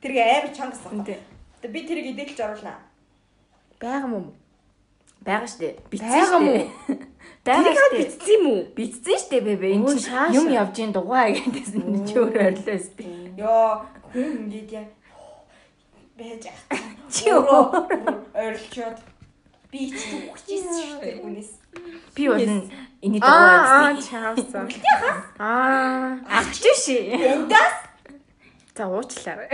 Тэрийг амар чангас баг. Үнтэй. Тэгээ би тэрийг идэлж оруулнаа. Бага юм уу? Байгаа штэ. Байгаа Тэрийг хаад штэ. битсэн юм уу? битсэн штэ бэбэ. Энэ чинь юм явж ийн дугаа гэдээсэн чи өөр орлоос би. Йоо, хүн ингээд яа. Бэж яах. Чи ойрлчоод би ч үхчихсэн шүү дээ хүнээс. би бол энэ Аа, дугаа аа, гэсэн чаавсан. Аа, авч ши Эндас за уучлаарай.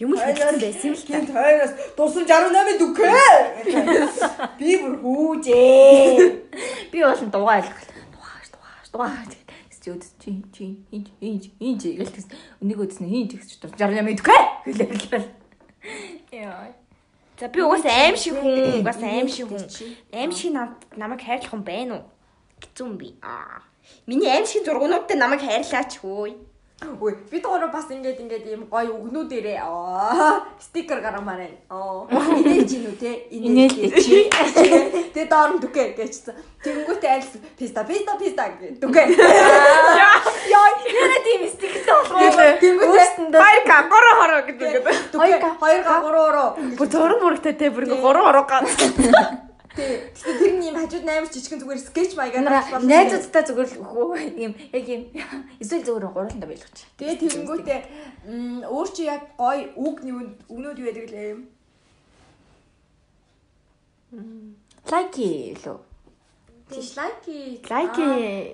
Юм л хэлсэн байсан юм л тийм тойроос дурсамж 18 дүггүй. Би бүр хүүжээ. би бол дугаа ойлгох дугааш дугааш дугаа чи үд чи чи хин хин чи гэлтээс өнийг үдснэ хин ч гэж дурж ярна мэдгүй гэлээ яа За би угаасаа аим шиг хүн, угаасаа аим шиг хүн. Аим шиг нам намайг хайрлах хүн байна уу? Гэцүү юм би. Аа. Миний аим шиг зургуунуудтай намайг хайрлаач хөөе. Үй, би доороо бас ингээд ингээд ийм гоё өгнүүд ирээ. Аа, стикер гаргамаар байна. Аа, инээж ийн үү те? Инээлтэй чи. Тэгээ доор нь дүгэ гэжсэн. Тэнгүүтээ айлс писта писта писта гэ дүгэ. яа яна тийм стиктэй болох Тэнгүүтээ Хоёр ка, гурав хороо гэдэг. дүгэ. Хоёр га гуруу. Бүр зураг мөрөгтэй те бүр гурав хороо га. Тэг. Тэгсэн тэр нь ийм хажууд амар жижигэн зүгээр скетч маягаар Нара найзуудтай зүгээр л хөө юм яг юм эсвэл зүгээр гурвандаа байлгач. Тэгээ тэнгүүтээ м өөр чи яг гоё үг өгнүүд юу байдаг лээ. Лайки лөө. Тийш лайки. Лайки.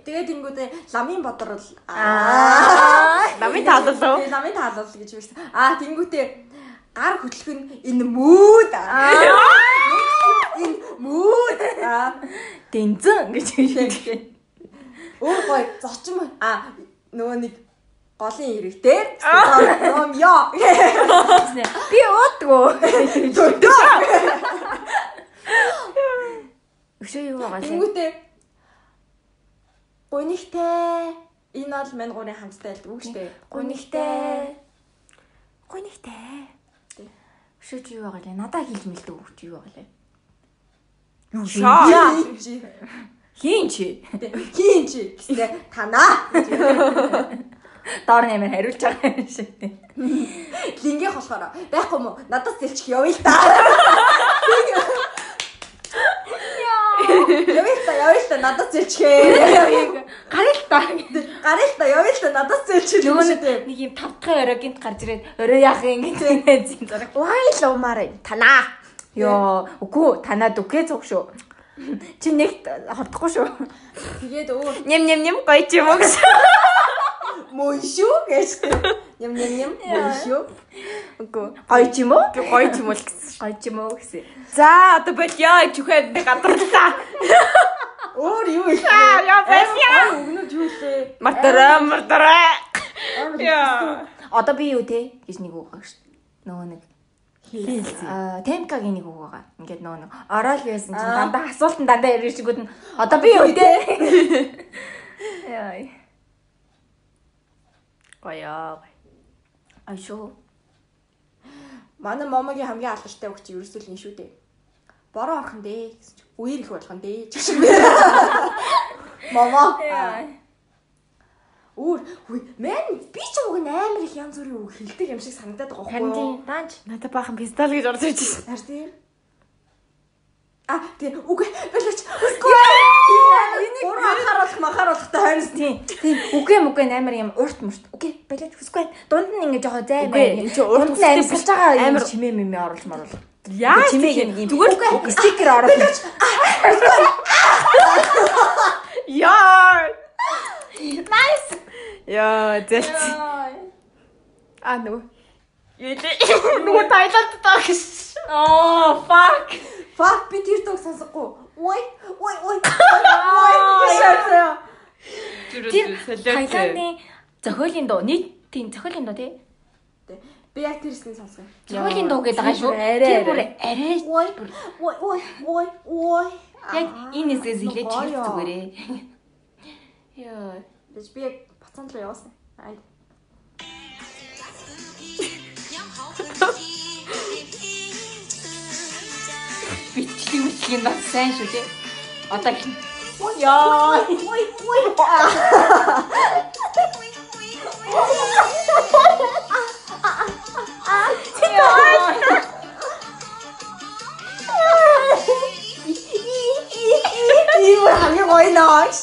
Тэгээ тэнгүүтээ ламын бодрол. Аа. Намын таалал ламын таалал гэж байсан. Аа тэнгүүтээ гар хөтлөх нь энэ мүүд. Аа. Энэ. Аа. Дэнзэн гэж хэлээ. Өөр гоё зочин аа нөгөө нэг голын ирэг дээр ном ёо. Би уудгүй. Төдөө. Өшөө юу байгаа лээ? Тэнгүүтээ гунигтай энэ бол мань гурийн хамттай л үг штэ. Гунигтай. Гунигтай. Өшөө юу байгаа лээ? Надаа хэлж мэлдэг үг чи юу байгаа лээ? Юу Шаа. Хийн чи. Хин чи гэстэй танаа. Доор нэмэр хариулж байгаа юм шиг. Лингэх болохоор байхгүй мó надаас зэлчих явъя л та. Явъя л та явъя л та надаас зэлчихээ. Гарыг та. Гарыг л та явъя л та надаас зэлчих. Нөгөө нэг юм тавтахын орой гинт гарч ирээд орой яах юм гэж юм зарах. Вай л умаар танаа. Йоо, үгүй танаад үгүй зүг шүү. Чи нэг хордохгүй шүү. Тэгээд өөр Нэм нэм нэм гоё ч юм уу гэсэн. мөн шүү гэж. Ням ням ням мөн шүү. Үгүй. Гоё ч юм уу? Би гоё ч юм уу л гэсэн. Гоё ч юм уу гэсэн. За одоо болё чүхэд гадарлаа. Өөр юу их. Яа, байсан. Өгнөд юу лээ? Мартара мартара. Яа. Одоо би юу те гэж нэг үг шүү. Нөгөө нэг Аа, Темкагийн нэг үг байгаа. Ингээд нөгөө нэг орол байсан чинь Аа. дандаа асуултан дандаа ярих чигүүд нь одоо би юу те? Яа. Гоё. Ай шүү. Манай момогийн хамгийн алдартай үг чи ерөөсөө л энэ шүү дээ. Бороо орхон дээ гэсэн чи үер их болгон дээ. Чиг шиг. Өөр хүй мэн би ч уг нь амар их янз бүрийн үг хэлдэг юм шиг санагдаад байгаа байхгүй юу? даанч надад баахан пистол гэж орж ирж байна. Харин тийм. А тийм үг болооч. Үгүй. Энийг буруу анхааруулах махааруулахтай хайрс тийм. Тийм үгүй мүгүй амар юм урт мурт. Окей, болооч хүсгүй. Дунд нь ингээд жоохон зай Үгүй, байна. энэ чи урт үстэй салж байгаа амар чимээ мэмээ оруулж маруул. Яа чимээг юм. Зүгээр стикер оруулж. Nice. Яа, зэлц. А нөгөө. Юулээ. Нөгөө тайлалт таа гэсэн. Oh fuck. Фак би тэр дог сонсохгүй. Ой, ой, ой. Тэр Таиландын зохиолын дуу нийт тийм зохиолын дуу тий. Би яг тэр хэсгийг сонсгоо. Зохиолын дуу гэдэг байгаа шүү. Арай, Тэр бүр арай. Ой, ой, ой, ой, ой. яг энэ хэсгээс чих ёо. зүгээрээ. Яа. Тэгэж би яг бацаан руу явуулсан. Ай. Бичлэг бичлэгийн дот сайн шүү тий. Одоо гин. Яа. Ой, ой. Ийм хамгийн гоё нөөш.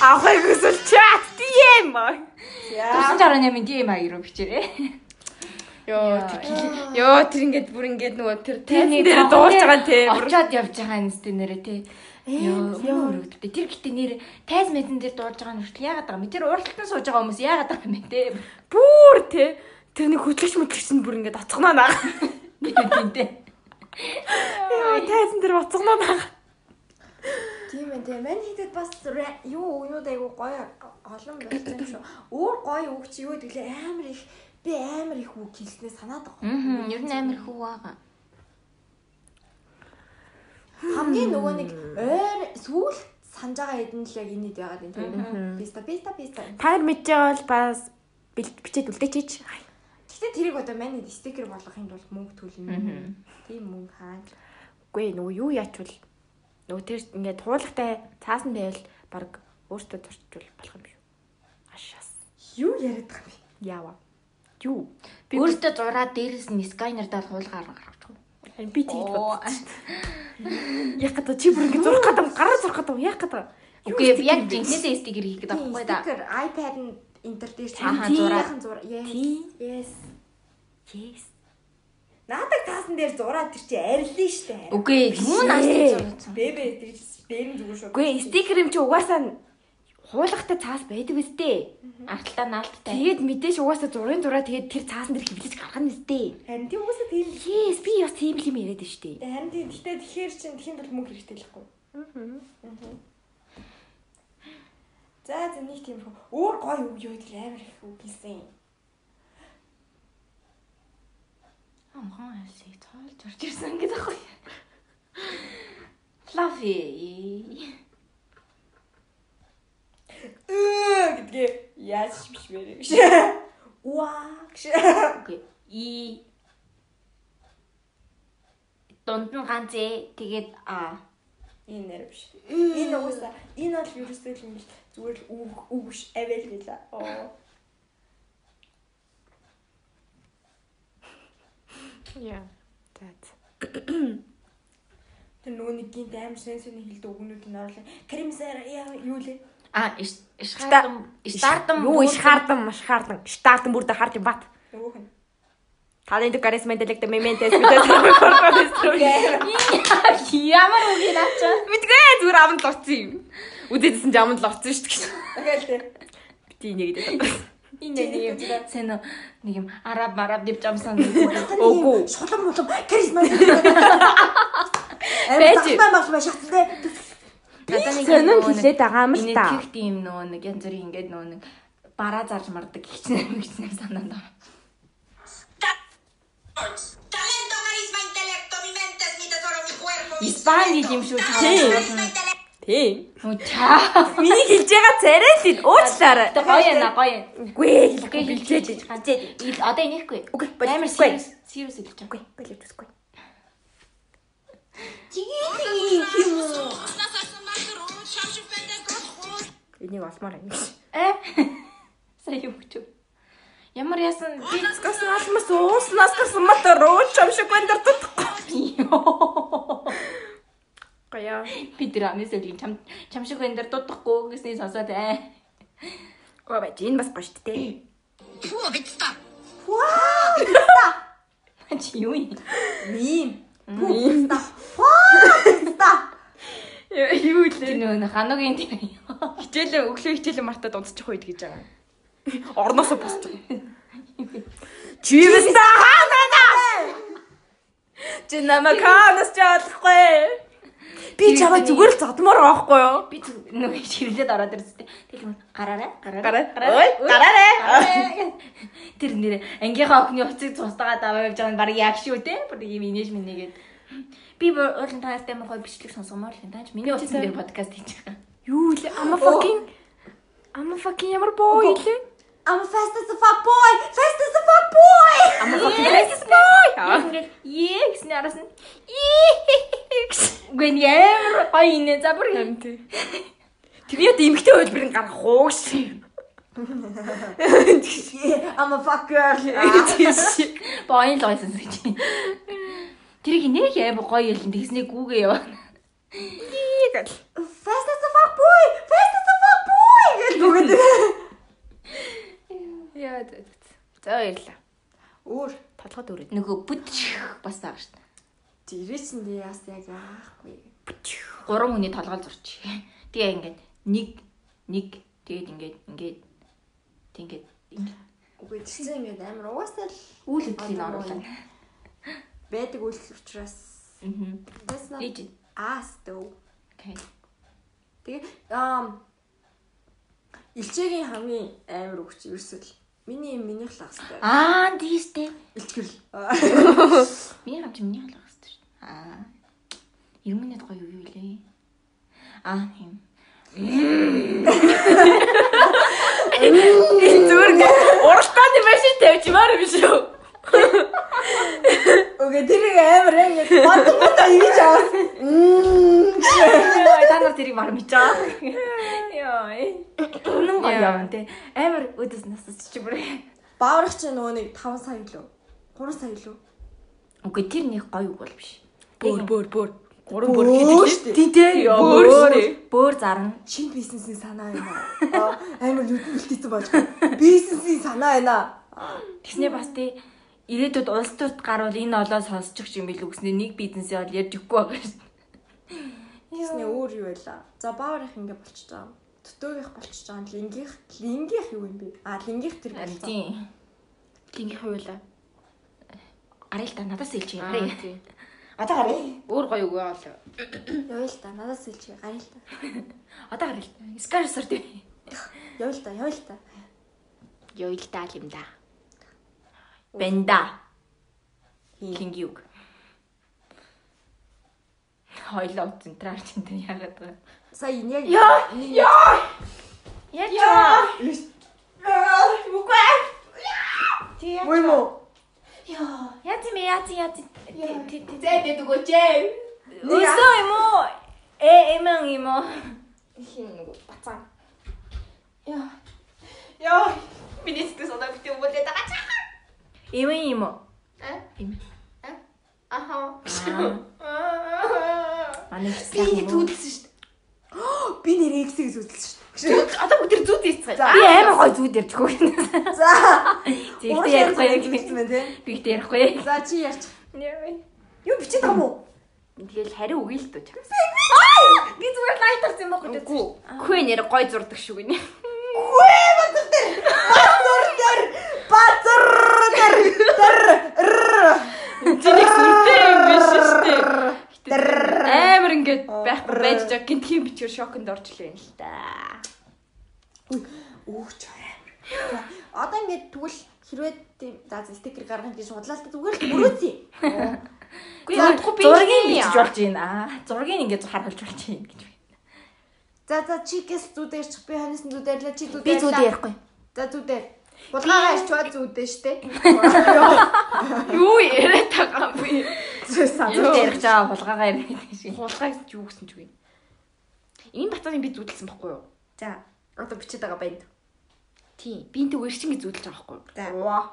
Ахай гүсэл чат тийм. Тусан 68-ын DM аяг руу бичээрэй. Йоо, тэр ёо тэр ингээд бүр ингээд нөгөө тэр тайзан дээр дуулж байгаа те. Очоод явж байгаа юм сте нэрэ тий. Йоо, өргөдтэй. Тэр гэтээ нэр тайз мэдэн дээр дуулж байгаа нь хүртэл яагаад байгаа юм бэ? Тэр уралтан сууж байгаа хүмүүс яагаад байгаа юм бэ те? Бүр те. Тэрний хөтлөгч мэтлэгч нь бүр ингээд оцгоноо наа. Тийм тий. Яа, тайзан дээр оцгоноо наа. Тийм ээ тийм. Мань хийдэд бас юу өгнүүд айгу гоё олон байсан юм шүү. Өөр гоё үг чи юу гэвэл амар их би амар их үг хэлснээ санаад байгаа. Ер нь амар хүү байгаа. Хамгийн нөгөө нэг ойр сүүл санаж байгаа хэдэн л яг энэд яагаад юм тийм. Биста биста биста. Таар мэдж байгаа бол бас бичээд үлдээчээч. Гэтэ тэрийг одоо манайд стикер болгохын тулд мөнгө төлнө. Тийм мөнгө хаа. Үгүй нөгөө юу яачвал нөгөө тэр ингээд хуулагтай цаасан байвал баг өөртөө зорчвол болох юм шүү. Ашаас. Юу яриад байгаа юм бэ? Яава. Юу? Би Өөртөө зураад дээрээс нь скайнер даал хуулгаар гаргачих. харин би тэгж бод. Яг гэдэг чи бүр ингээд зурх гэдэг гараа зурх гэдэг яг гэдэг. Үгүй яг жинхнээсээ стикер хийх гэдэг байхгүй да. Стикер iPad нь интер дээр Ааха, тиймийнхэн зураг. Yes. Yes. Наадаг таасан дээр зураад тэр чи арилна штэ. Үгүй юу наастай зурсан. Бэбэ тэгж нь зүгээр шүү. Үгүй ээ, стикер юм чи угаасаа хуулагтай цаас байдаг үстэй. Арталтаа наалттай. Тэгээд мэдээж угаасаа зургийн зураа тэгээд тэр цаасан дээр хэвлэж гаргах нь үстэй. Харин тийм үгүйсээ тийм. Yes, би бас тийм л юм яриад байна шүү дээ. Харин тийм гэхдээ тэгэхээр чин тэхийн тул мөнгө хэрэгтэй л хгүй. Аа. За за нэг тийм. Өөр гоё үг юу гэдэг амар их үг хэлсэн. Амхан хэлсийг тоолж орж ирсэн гэдэг байхгүй. Fluffy. Өө гэдгээ яаж биш вэ гэж. Уаа гэж. И Донд нь ганц ээ. Тэгээд а Энэ нэр биш. Энэ уусаа энэ бол ерөөсөө л юм биш. Зүгээр л үг үг биш авэл гэлээ. Оо. Яа. За. Тэр нөгөө нэг гинт амар сэн сэний хэлдэг үгнүүд нь орлоо. Каримсаар яа юу лээ? А ишхардам иштардам Юу ишхардам, машхардам, штардам бүрдэ харж бат. Talento carecimiento de mente espiritual corpo Ямар үг юм ачаа. Мэдгүй зүгээр амд л орсон юм. Үдээдсэн ч амд л орсон шүү дээ. Тэгэл тий. Бити нэг гэдэг. Энэ нэг юм сэн нэг юм араб мараб дивж амсан. Үгүй. Шулам мулам каризма. Баяж мах маш хаттай. Надаа нэг Сонин хэлээд байгаа юм л та. Нэг тийм нөгөө нэг янз бүрийн ингээд нөгөө нэг бараа зарж мардаг гихчнэр мэгчнэр санаанд байна. Talento, carisma, intelecto, mi mente es mi tesoro, mi cuerpo. Испани юм шүү intelecto. Тийм. Чаа. Миний хэлж байгаа царай л уучлаарай. Тэ гоё яна гоё. Үгүй Окей хэлжээд. хэлжээд. Одоо инехгүй. Окей, Амар serious serious хэлж байгаа. Үгүй, болоод үзгүй. Энийг олмоор байна. Э? Сая юу гэж. Ямар яасан би Скас алмас ууснаас гасан мата руу чамшиг бандар тутахгүй. Гая. би тэр амэсэл чам чам шиг энэ дээр дутахгүй гэсний сонсоод э. Гоо байж энэ бас гоё шүү дээ. Фу, битста. Чи юу юм? Мим. Ийм. Та. Юу Тэр лээ. нөгөө хануугийн тэр. Хичээлээ өглөө хичээлээ мартаад унтчих үед гэж байгаа. Орноосоо босч байгаа. Чивэс та хаана? Чи намайг хаанаас ч олохгүй. Би чамаа зүгээр л байгаа байхгүй юу? Би нөгөө ширлээд ороод ирсэн. Тэгэл гараарай. Гараа. Гараарай. Ой. Гараарай. Тэр нэр ангийнхаа охины уцыг цустагаа даваа явж байгаа нь баг яг шүү те. Бүр юм инээж минийгээд. Би уулын таартай мөн гой бичлэг сонсгомоор л юм тааж. Миний утсан дээр подкаст хийж байгаа. Юу лээ? Ама fucking Ама fucking ямар боо илээ? I'm fast as a fuck boy. Fast as a fuck boy. Ама fucking racist boy. Ингээд ээ гэсний араас нь ээ гэсэн. Гэн ямар гоё инээ за бүр юм. Амт. Тэрний одоо эмгтэй хөлбөрийн гарах хууш. Yeah, I'm a fuck girl. Боён л гойсон гэж. Тэрийг нэх амар гоё юм тэгснээ гүүгээ яваа. Fast as a fuck boy. Fast as a fuck boy. гэж бүгд. Яа за. За баярлаа. Өөр Толгойд өрөөд. Нөгөө бүт бас байгаа шүү дээ. дирээчэнд яас яг яахгүй. Гурван хүний толгой зурч. Тэгээ ингээд нэг нэг тэгээд ингээд ингээд тэгээд ингээд Үгүй тийм ингээд амар угаасаа л үйл хөдлөлийн оруулаа. байдаг үйлдэл учраас Мм. that's not us though. Okay. Тэгээ аа Илчээгийн хамгийн амар өгч ерөөсөл миний юм минийх л ахстай. Аа тийштэй. Илчгэрл. Миний хамч миний халах хэвчээ шүү. дээ. Аа. 90 минут гоё юу юу лээ. Аа юм. Зүгээр уралдааны машин тавьчмаар юм шүү. Окей тэрийг амар ингээд бодсон бодоо хийж аваад. Мм. Яа, та нар тэрийг мар мэдээ. Яа. Үнэн гоё юм те. Амар өдөс насч чи бүр. Бааврах чи нөгөө нэг 5 сая лөө. 3 сая лөө. Үгүй тэр нэг гоё үг бол биш. Бөөр бөөр бөөр. Гурван Бөөр бөөр гэдэг шүү дээ. Тий тий. Бөөр. Бөөр зарна. Шинэ бизнесийн санаа байна. Аа амар үлдээсэн болж байна. Бизнесийн санаа байна. Тэгснээ бас тий ирээдүйд улс төрт гарвал энэ олоо сонсчих юм билүү гэснээр нэг бизнесээ бол ярьж өгөхгүй байгаа шүү. Тэсний өөр юу байла? За бааврах ингэ болчихж байгаа. Төтөөгийнх болчихж байгаа. Лингийнх лингийнх юу юм бэ? Аа лингийнх тэр болсон. тийм. Тинgi хуйлаа. Гарыг та надаас хэлж гарыг. тий. Одоо гарыг. Өөр гоё үг аа л. Явъя л та. Надаас хэлчихье. Гарья л та. Одоо гарыг. Скарсар тий. Явъя л та. Явъя л та. Ёйлтаа юм да. Бенда. Линги үг. Хойлоо центраар чинь тэр яагаад вэ? Сая энэ яг Яа! Яа! Яа! Тий. Муу юм уу? Яа, яа тийм яа тийм яа тийм. Зэ үгүй чээ. Өсөө юм уу? Э эмэн юм уу? Хин нэг бацаа. Яа. Яа. Миний сэтгэл санаа битээ өвлөд байгаа чаа. Эмэн юм уу? А? Эмэн. Аха. Манай Би ингэ хэлсэн юм уу? түүдэлсэн шүү дээ. Би нэр X-ийг үзүүлсэн шүү дээ. Одоо бүгд тэр зүуд ийцгээ. За. Би амар гой ярьж хөө. За. Зэгтээ ярихгүй яг юм байна тий. би ихтэй ярихгүй. За чи ярьж. Юу бичиж байгаа юм уу? Тэгэл хариу үгүй л дөө. Би зүгээр лайт тарсан юм баггүй. Үгүй. Хөө нэр гой зурдаг шүү гинэ. Базар дээр дээр Тэнийг сүртэй юм биш шүү дээ. Ингээд байхгүй байж жаа гинтхийн бичгээр шоконд орчлоо юм л та. Үуч амар. Одоо ингээд тэгвэл хэрвээ тийм за стикер гаргах гэж л зүгээр л. Үгүй За, ядахгүй би Зургийг бичиж болж байна. Аа, зургийг ингээд харуулж болж байна гэж байна. За за чи гэс зүдэрч би ханаас нь зүдэрлээ чи зүдэр. Би зүуд ярихгүй. За зүдэр. Булгаагаа ичваа зүдэн штэ. Юу яриад байгаа юм бэ? Зүуд ярих чаа булгаагаа ярих гэж. Хулгай гэж юу гэсэн ч үгүй. Энэ баталыг би зүудэлсэн байхгүй юу? За одоо бичээд байгаа байна. Тийм. Би энэ үрчин гэж зүудэлж байгаа байхгүй юу? За. Ваа.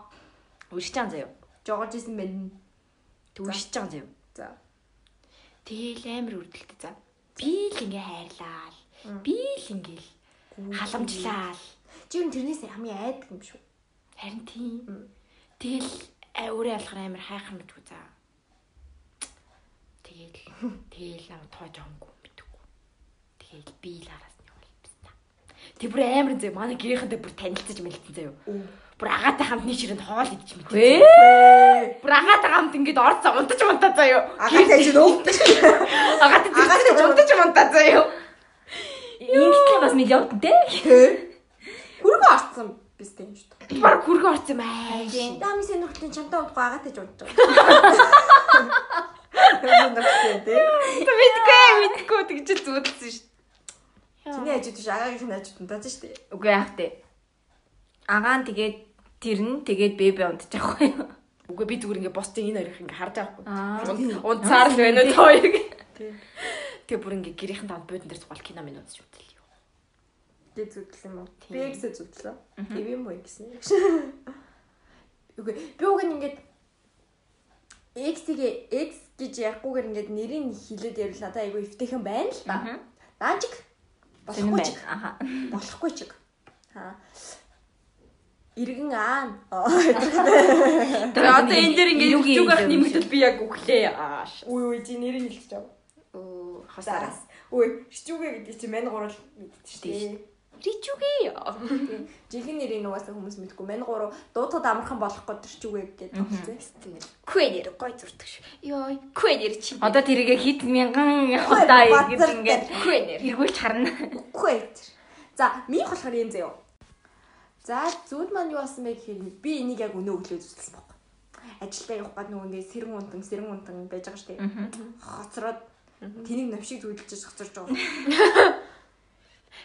Үрч чам заяа. Жогож исэн. Тэг үрч чам заяа. За. Тэгэл амар үрдэлтэй за. Би л ингээ хайрлаа. Би л ингээл халамжлаа. Чи юу тэрнээс хамгийн айдаг юм шүү. Харин тийм. Тэгэл өөрөө алхахаар амар хайхар мэдгүй за. Тэгэл тэгэл аа тоож авахгүй мэдгүй. Тэгэл би л араас нь явуулсан. Тэг бүр амар зөө манай гэрийнхэнтэй бүр танилцаж мэлцэн заяа. Бүр агаатай хамт нэг ширэнд хоол идэж мэдээ. Ээ. Бүр агаатай хамт ингээд орцоо унтаж унтаа заяа. Агаатай чи нөө. Агаатай тэгж унтаж унтаа заяа. Ингээм бас миллион те. Хүргэн орцсон биз дээ юм шүү дээ. Баг хүргэн орсон юм аа. Дами сэнүртэн чамтай удахгүй агаатай ч Мэдгүй мэдгүй тэгж л зүудэлсэн шүү. Чиний ажид биш агаагийнхны ажид удааж шүү. Үгүй яах вэ? Агаан тэгээд тэр нь тэгээд бэбэ унтчих واخгүй юу? Үгүй би зүгээр ингээ босчих энэ хоёрыг ингээ харж байгаа байхгүй. Унцаар л байна уу хоёрыг. Тэгээ бүр ингээ гэрийнхэн танд буудан дээр цугал кино минь үзэж үзлээ. Тэг зүгдэл юм уу? Би эксэ зүгдлээ. Тэг юм уу гэсэн. Үгүй би уг нь ингээд X-ийг X гэж ярихгүйгээр ингээд нэрийг хилээд ярил надад айгүй өвтэйхэн байна л. Даанчиг Зэнэн болохгүй ч байна. Аха. болохгүй ч. Аа. Иргэн аа. Тэгээ одоо энэ дээр ингээ Юугийн юугаар юм нэмэгдэл би яг өглөө. Ааш. Үй үй чи нэрийг хэлчих жаа. Оо хасараас. Үй шчүүгээ гэдэг чи мань гурал мэддэг шүү дээ. Ричүгээ. Жихэн нэрийг нугасаа хүмүүс мэдгүй. Мань гурав дуудахад амархан болох гээд тэрчүүгээ гэдэг тоглосон. Квенер гой зурдаг шүү. Йой, квенер чи. Одоо тэрийгэ хит мянган удаа ингэж ингээд квенер. эргүүлж харна. Ээ. За, минь болохоор юм заяа. За, зүуд маань юу болсон бэ гэхээр би энийг яг өнөө өглөө зүтэлсэн баг. Ажилдаа явах гээд нөгөө ингээд сэрэн унтан, сэрэн унтан байж байгаа шүү дээ. Хоцроод тэнийг навшиг зүудэлж хоцорж байгаа.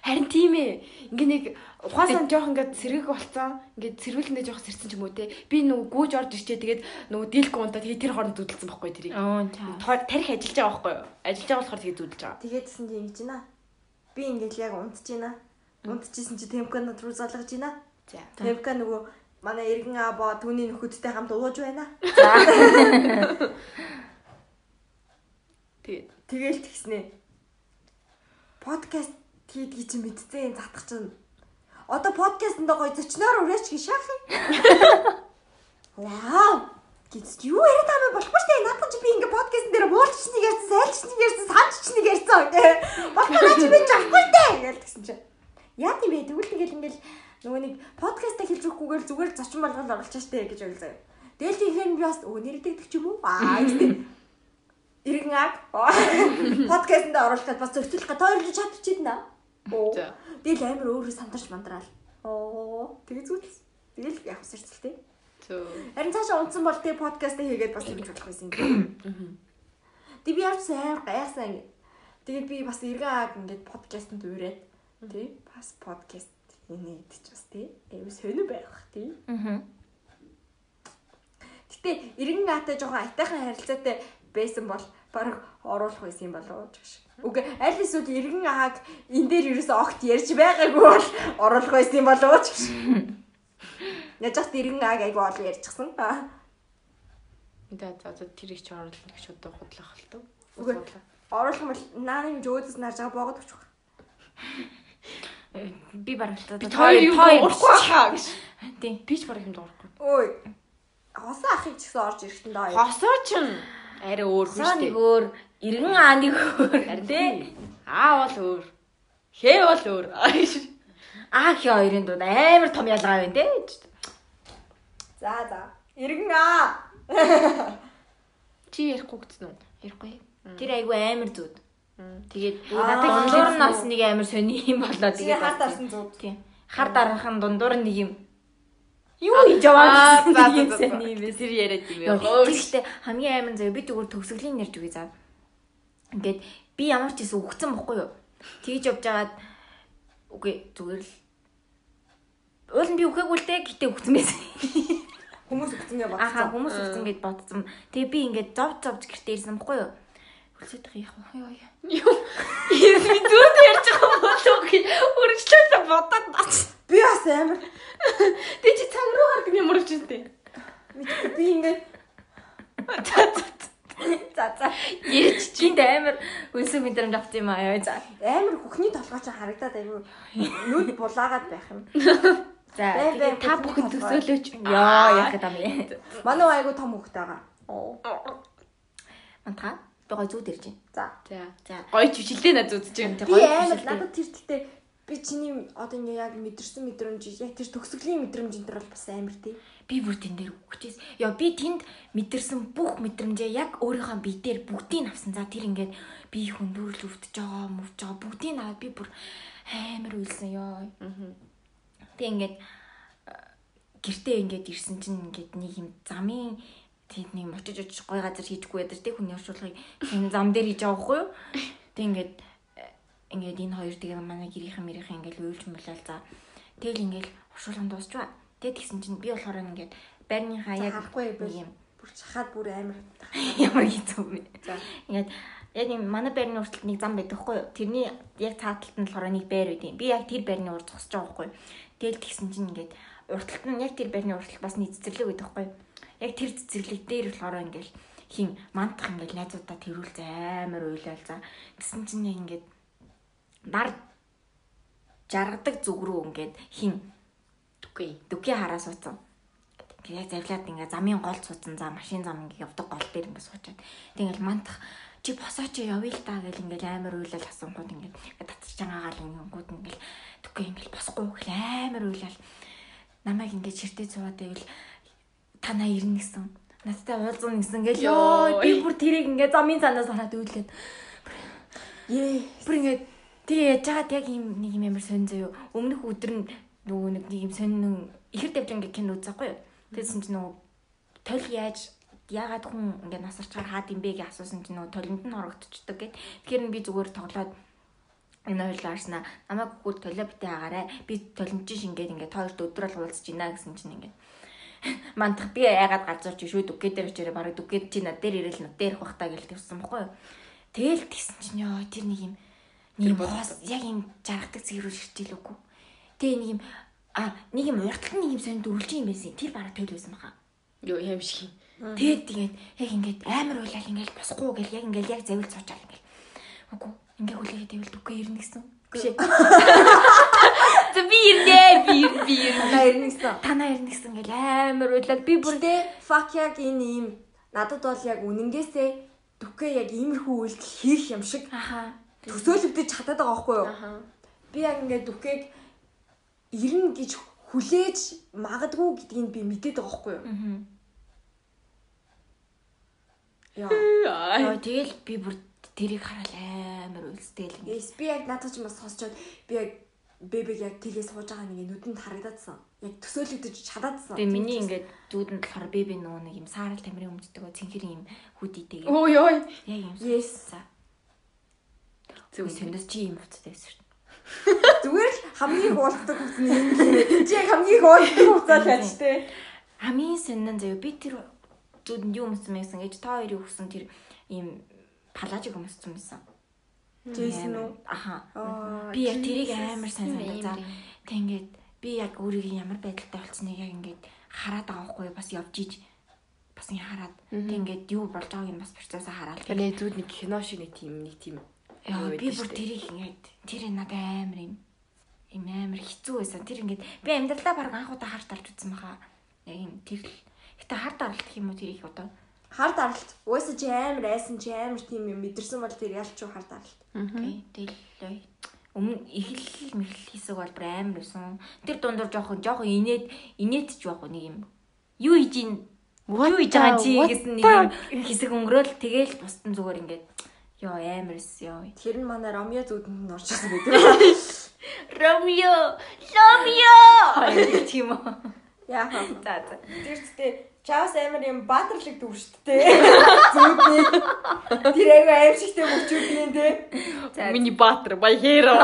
Харин тийм ээ. Ингээ нэг ухаасан жоох ингээ сэрэг болцсон. Ингээ сэрүүлэндээ жоох сэрсэн ч юм уу те. Би нөгөө гүүж орж ирчээ тэгээд нөгөө дийлк унтаа тэгээд тэр хооронд зүдэлсэн байхгүй тэрийг. Тарих ажиллаж байгаа байхгүй юу? Ажиллаж байгаа болохоор тэгээд зүдэлж байгаа. Тэгээдсэн чи ингэж байна. Би ингээд яг унтж байна. Унтчихсэн чи темканод руу залгаж байна. За. Темка нөгөө манай эргэн аабо түүний нөхөдтэй хамт ууж байна. Тэгээд Тэгээл тэгснэ. Подкаст хийдгийг чи мэдсэн затах чинь. Одоо подкастэнд гоё зочноор ураач гээ шаах юм. Вау! Гэвч юу яриад байгаа юм болохгүй дээ. Наадхан чи би ингээ подкастн дээр муулчсныг ярьсан, сайлчсныг ярьсан, санчсныг ярьсан гэ. Болохоор чи би жахгүй дээ гэж тэгсэн чи. Яа тийм бэ? Тэгвэл тэгэл ингээл нөгөө нэг подкастаа хийж өгөхгүйгээр зүгээр зочин болгол оруулчаа штэ гэж ойлзаа. Тэгэл тийхээр би бас өө нэрдэгдэг ч юм уу? Аа гэдэг. Иргэн аг подкастэнд оруулахад бас зөрчилөх га тойрч чадчихна. Тэгэл амар өөрөө сандарч мандраал. Оо. Тэгээ зүгэл. Тэгэл явах сэрцэлтэй. Зөө. Харин цаашаа унтсан бол тэгээ подкаст хийгээд бас хийж болох байсан юм. Тэг би явж сайн гайхсан. Тэгээд би бас эргэн аг ингээд подкастэнд уурээд тий бас подкаст хийнэ гэдэг ч бас тий аюу сонир байх тий. Аа. Гэтэ эргэн аатай жоохон айтайхан харилцаатай байсан бол баг оруулах байсан юм болоо гэж. Үгүй аль эсвэл эргэн ааг энэ дээр ерөөсөө огт ярьж байгаагүй бол оруулах байсан юм болоо гэж. Яаж ч эргэн ааг айгу ол ярьчихсан. Аа. За тэрийг ч оруулах гэж одоо худлах тоо. Үгүй. Оруулах юм бол нааны юм өөдөөс нарж байгаа боогод өчөх. Би бараг л Би хоёр юм дуурахгүй хаа гэж. Тийм. Би ч баг юм дуурахгүй. Ой. Хосон ахыг ч гэсэн орж ирэхтэн даа. Хосоо ч арай өөр хүн шүү нэг дээ. өөр, иргэн аа нэг өөр. Харин Тэ. Аа бол өөр. Хээ бол өөр. Аа хи хоёрын дунд амар том ялгаа байна те. За за. Иргэн аа. Чи ярихгүй гэсэн үү? Ярихгүй. Тэр айгүй амар зүуд. Тэгээд надад тийм. нас нэг амар сони юм болоо Тэгээ тэгээд хар дарсан зүуд. Тийм. Хар дараахан дундуур нэг юм юу хийж яваа гэсэн юм байсан. Тэр яриад юм Яа. Гэхдээ хамгийн амар заяа би зүгээр төгсгөлийн ярьж үгүй заа. Ингээд би ямар ч гэсэн үхсэн бохгүй юу. Тэгж явж байгаад үгүй зүгээр л Уул нь би үхээгүй л дээ гэтээ үхсэн байсан. Хүмүүс өгцөнгөө Ахаа бодсон. хүмүүс үхсэн гэд бодсон. Тэгээ би ингээд зов зовж гэртээ ирсэн бохгүй юу. Үлсээд их яах вэ? Юу? Би зүрд ярьж байгаа болов гэж үргэлжлүүлээ бодоод бац. Би бас амар Тэ чи цаг руу гардаг юм урж үнтэй. мэдгүй би ингээд За за. Ярьж чинь амар үнсэн мэдрэмж авсан юм аа. За. амар хөхний толгой ч харагдаад айгүй нүд булаагаад байх юм. За. Та бүхэн төсөөлөөч. Яа яах гэдэг юм бэ? Манай айгүй том хөхтэй байгаа. Мантаа. Би гой зүуд ирж байна. За. За. Гоё чивчлээ надад үзэж байна. Би амар надад тэр тэлтэй би чиний одоо ингээ яг мэдэрсэн мэдрэмж яг тэр төгсгөлийн мэдрэмж энэ төр бол бас амар тий. Би бүр тэн дээр үхчихээс. Яа би тэнд мэдэрсэн бүх мэдрэмжээ яг өөрийнхөө бие дээр бүгдийг авсан. За тэр ингээд би хүндүрл өвдөж байгаа, мөвж байгаа бүгдийг аваад би бүр амар үйлсэн ёо. Тэг ингээд э, гэртээ ингээд ирсэн чинь ингээд нэг юм замын тэд нэг мочиж очиж гой газар хийчихгүй ядаж тэг хүний оршуулгыг энэ зам дээр хийж байгаа байхгүй юу? Тэг ингээд э, ингээд энэ хоёр тэгээ манай гэрийнхэн мэрийнхэн ингээд уйлж мөлөөл за. Тэгэл ингээд оршуулганд дуусчваа. Тэг тэгсэн чинь би болохоор ингээд байрныхаа яг харахгүй юм Бүр чахаад бүр амар. ямар хэцүү бэ. За. Ингээд яг юм манай байрны урталт нэг зам байдаг хгүй юу? Тэрний яг цааталт нь болохоор нэг байр юм. Би яг тэр байрны урд зогсож байгаа хгүй юу? Тэгэл тэгсэн чинь ингээд урталт нь яг тэр байрны урталт бас нэг цэцэрлэг байдаг хгүй юу? Яг тэр цэцэрлэг дээр болохоор ингээд хин мантах ингээд найзуудаа тэрүүл амар уйлал за. Тэгсэн чинь яг ингээд нар жаргадаг зүг рүү ингээд хин Үгүй. дүкий хараа суудсан. Тэгээд завлаад ингээ замын гол суудсан за машин зам ингээ явдаг гол дээр ингээ суучаад. Тэгэл мантах чи босооч явъя л та гэл ингээл амар уйлал асуунгууд ингээ татчих чангаагаал ингээнгүүд ингээл дүкий ингээл босхгүй гэл амар уйлал. Намайг ингээ чиртээ цуваад байвал танаа ирнэ гэсэн. Надтай уулзсан гэсэн ингээл ёо би бүр тэрийг ингээ замын цанаас хараад уйлээд Ее. бүр ингээ тэгээ яж хаад яг юм нэг юм амар сонь заяо. Өмнөх өдөр нь нөгөө нэг юм сонь ихэр давлингийн кино үзээгүй юу? Тэгсэн чинь нөгөө тойл яаж яагаад хүн ингээ насарчаар хаад юм бэ гэж асуусан чинь нөгөө толинд нь хорогдчихдаг гэд. Тэгэхээр би зүгээр тоглоод энэ хоёул аарснаа намайг хөл толио битээ агаарай. Би толимч шингээд ингээ тойлд өдрөл уулзж гинэ гэсэн чинь ингээ мантах би айгаад галзуурч шүү дүгээ дээр очирээ бараг дүгээд чи над дээр ирээл над дээр ирэх бах таа гэж тэгсэн бохгүй юу. Тэгэл тэгсэн чинь ёо тэр нэг юм нэг юм хоос яг юм жаргадаг зэрүү ширчээл үгүй. Тэгээ нэг юм а нэг юм урталт нэг юм сонь дөрвөлж юм байсан. Тэр бараг байсан баха. Юу юм шиг. Тэгээд тэгээд яг ингээд амар уйлал ингээд босхгүй гэл яг ингээд яг завил цуучаал ингээд. Үгүй ингээд хүлээгээд байвал дүгээ ирнэ гэсэн. Биш ээ. За би ирнэ би ир- би ирнэ. Танаа ирнэсэн. Танаа ирнэ гэсэн ингээд амар уйлал би бүр Бүрдээ fuck яг энэ ийм надад бол яг үнэнгээсээ дүхээ яг иймэрхүү үйлдэл хийх юм шиг төсөөлөгдөж чадаад байгаа байхгүй юу? Би яг ингээд дүхээг ирнэ гэж хүлээж магадгүй гэдгийг би мэдээд байгаа байхгүй юу? Яа. Тэгэл би бүр тэрийг хараад амар уйлстэй л ингээд. Yes, би яг надад ч бас сонсчод би яг бэбэг яг тгээ сууж байгаа нэг нүдэнд харагдаадсан. Яг төсөөлөгдөж чадаадсан. Тэгээ миний ингээд дүүдэнд болохоор беби нөгөө нэг юм саарал тамирын өмддөг цэнхэр юм хүдийтэй. Өө ёо. Яг юм. Yes. Зөв. Сэндээс чи юм уцтай байсан шүү. Зүгээр л хамгийн уулздаг хүмүүс нь юм лээ. Чи яг хамгийн уулздаг хүмүүсаа тааж тээ. Хамгийн сонин заяа би тэр дүүдэнд юу өмсөн байсан гэж та хоёрын өгсөн тэр ийм палажиг өмссөн байсан. Джейсон уу? Аха. Би яг тэрийг амар сайн тийм. Тэг ингээд би яг өөрийгөө ямар байдалтай болцсныг яг ингээд хараад байгаа хгүй бас явж иж бас ингэ хараад тэг ингээд юу болж байгааг нь бас процессоо хараад Таны зүуд нэг кино шиг нэг тийм нэг тийм. Яа би бүр тэрийг ингээд тэр надад амар юм Им амар хэцүү байсан. Тэр ингээд би амьдралаа баг анх удаа харт арж үзсэн баха. Яг юм тэр л. Гэтэ харт аралт гэх юм уу тэр их одоо. Хар даралт. Уусаа чи амар айсан чи амар тийм юм мэдэрсэн бол тэр ялч уу хар даралт. Окей. Тэгэл өмнө эхлэл мэхэл хэсэг бол бүр амар байсан. Тэр дундуур жоохон жоохон инээд инээд ч байхгүй нэг юм. Юу хийж ийн юу хийж байгаа чи гэсэн нэг юм хэсэг өнгөрөөл тэгэл бусдын зүгээр ингээд ёо амар эс ёо. Тэр нь манай Ромео зүудэнд нь орж ирсэн байдаг. Ромео, Ромео. Тийм үү. Яа хаа. За за. Тэр зүйтэй Чаас амар юм баатарлаг дээ. Зүудний. Тэр айгүй аим шигтэй мөчүүдний те. Миний баатар баяхэро.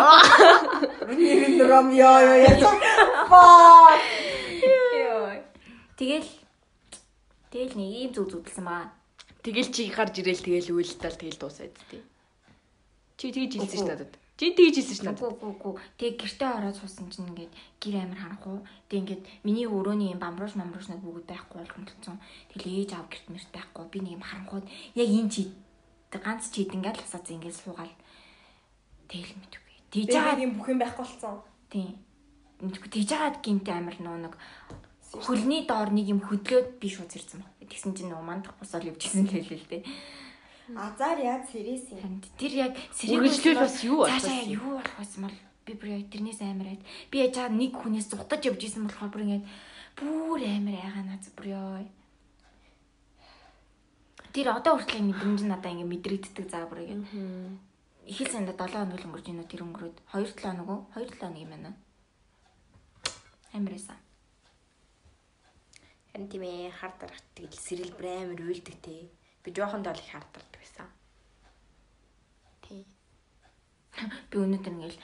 Нэр нь Ромео ёо яа. Фаа. Тэгэл тэгэл нэг ийм зүг зүтэлсэн баа. Тэгэл чи гарч ирээл тэгэл үйлдэл тэгэл дуусаад тий. Чи тэгж хэлсэн ш надад. Чи тэгж хэлсэн ш надад. Гүү гүү гүү. Тэг гэртээ ороод суусан чинь ингээд гэр амир харахгүй. Тэг ингээд миний өрөөний юм бамруулш мамруулш нэг бүгд байхгүй бол хөндлөсөн. Тэгэл ээж аав гэрт мэрт байхгүй. Би нэг юм харанхууд яг энэ чи ганц чи ингээд л асаац ингээд суугаал. Тэгэл мэдвгүй. Тэгж байгаа юм бүх юм байхгүй болсон. тийм. Мэдвгүй тэгж байгаа гинт амир нөө нэг хөлний доор нэг юм хөдлөөд би шууд зэрсэн баг. Тэгсэн чинь нөгөө мандах босол явчихсан л хэлээ л дээ. Азар яа цэрээс юм. Тэр яг сэрэг Үргэлжлүүл бас юу болох цаашаа байсан яг юу болох байсан бол би бүр яг тэрнээс амар айд. Би яж чаа нэг хүнээс зугтаж явж исэн болохоор бүр ингээд бүр амар айгаа наац бүр ёо. Тэр одоо хүртэл мэдрэмж надаа ингээд мэдрэгддэг заа бүр ингээд. Ихэл санда 7 хоног л өнгөрч уу тэр өнгөрөөд 2 7 хоног уу 2 7 хоног юм байна. Амар эсэн. Харин тийм ээ хар дарахт тэгэл сэрэл бүр амар уйлдэг те. Би жоохондоо л их хар дардаг байсан. Тий. Би өнөөдөр ингээл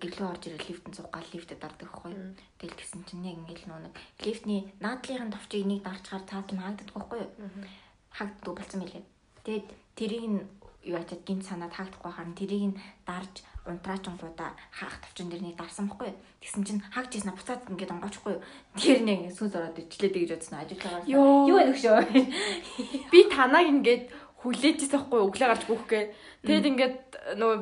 гэрлөө орж ирэл лифтэн цуг гал лифтэд дардаг байхгүй. Тэгэл гисэн чинь яг ингээл нөө нэг лифтний наадлынхын товчийг нэг дарчгаар цаатал хаагддаг байхгүй юу? Хаагддаг болсон мэлээ. Тэгээд тэрийг нь юу ячаад гинт санаад хаагдахгүй харин тэрийг нь дарж унтраачингуудаа хаах товчон дээр нэг дарсан байхгүй юу? Тэгсэн чинь хаагч ийснэ буцаад ингээд онгоочихгүй? Тэр нэг сүнс ороод ичлээ гэж бодсон ажиллагаа. Юу вэ нөхшөө? Би танаг ингээд хүлээжсэн байхгүй өглөө гарч бүхгээ. Тэгэд ингээд нөгөө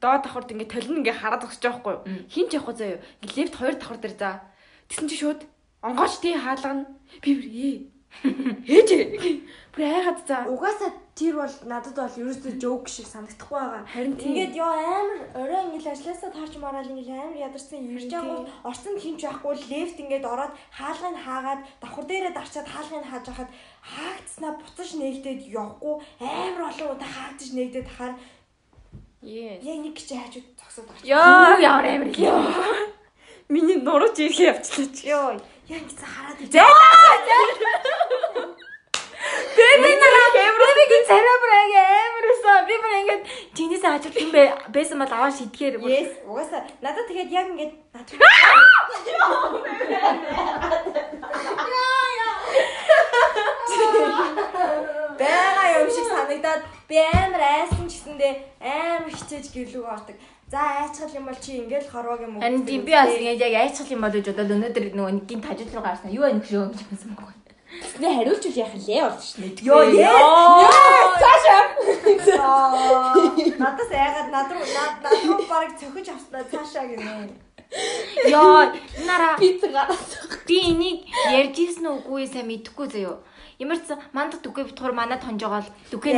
доод давхарт ингээд толин ингээд хараад өгч байгаа байхгүй? Хин ч явах заяа. Лифт хоёр давхар дээр за. Тэсэн чи шууд онгооч тий хаалгана. Би ээ. Ээж. Бүр айгаад за. Угаасаа тэр бол надад бол ерөөсөө жоок шиг санагдахгүй байгаа. Харин. Ингээд ёо амар орой ингээд ажилласаа таарч мараал ингээд амар ядарсан ирж байгаа орцонд хинч байхгүй лефт ингээд ороод хаалгыг хаагаад давхар дээрээ дарчаад хаалгыг хааж хахад хаагдснаа буцаж нээгдээд явахгүй амар олон удаа хаагдаж нээгдээд хахаар Yes. яг нэг чи хайж зогсоод гарч. Яа. Ямар амар их. Миний нурууч ирэх явчлаа чи. Йоо яг ингэ хараад За. Нараа бэбигийн царай бүр амар өсөө. Би бүр ингээд чинээс ажил юм бэ байсан бол аваа шидгээр. Yes, угаасаа надад тэгээд яг ингээд надад Бага юм шиг санагдаад би амар айсан ч гэсэндээ амар хичээж гэрлүүг ордог. За айчгал юм бол чи ингээд хорвоог юм уу? Харин би бас ингээд яг айцгал юм бол гэж бодоод өнөөдөр нөгөө нэг гинт ажил руу гарсан. Юу байх шүү гэж хэлсэн байхгүй. Би хариулчих яах лээ болж шнэ. Йоо яа. Цаашаа. Надаас айгаад над руу над над руу барыг цохиж авснаа цаашаа гинэ. Йоо, нараа Пицца гараад. би энийг ярьж ирсэн үгүй сайн мэдэхгүй заяо. Ямар ч мандах дүгээ битгаар манад хонж байгаа л дүгээ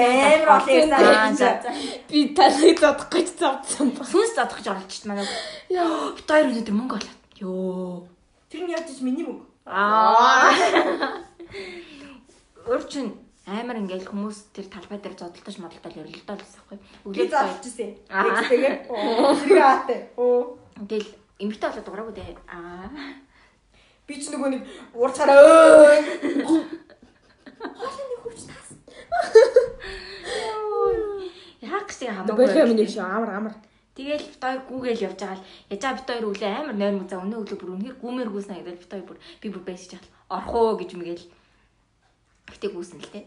Амар за. Би таныг зодох гэж завдсан ба. Сүнс задах гэж оролч чинь манай. Яа, бит хоёр өнөдөр мөнгө олоод. Йоо. Тэр нь яаж ч миний мөнгө. Аа. Өөр чин амар ингээл хүмүүс тэр талбай дээр зодтолтож модалтал ярилдаа л байхгүй. Өглөө заавчжээ. Аа. Тэгстэйгээ. Тэр гаатай. Оо. Тэгэл эмгтэй болоод дугаараагүй дээ. Аа. Би ч нөгөө нэг уурчаараа. Яах гэсэн хамаагүй. Болоо миний шүү амар амар. Тэгэл бит хоёр гүүгээл явж байгаа л яжаа бит хоёр өглөө амар нойрмог за өнөө өглөө бүр үнээр гүүмэр гүйсэн гэдэг бит хоёр бүр би бүр байж чад орох уу гэж мгээл гэтээ гүйсэн л те.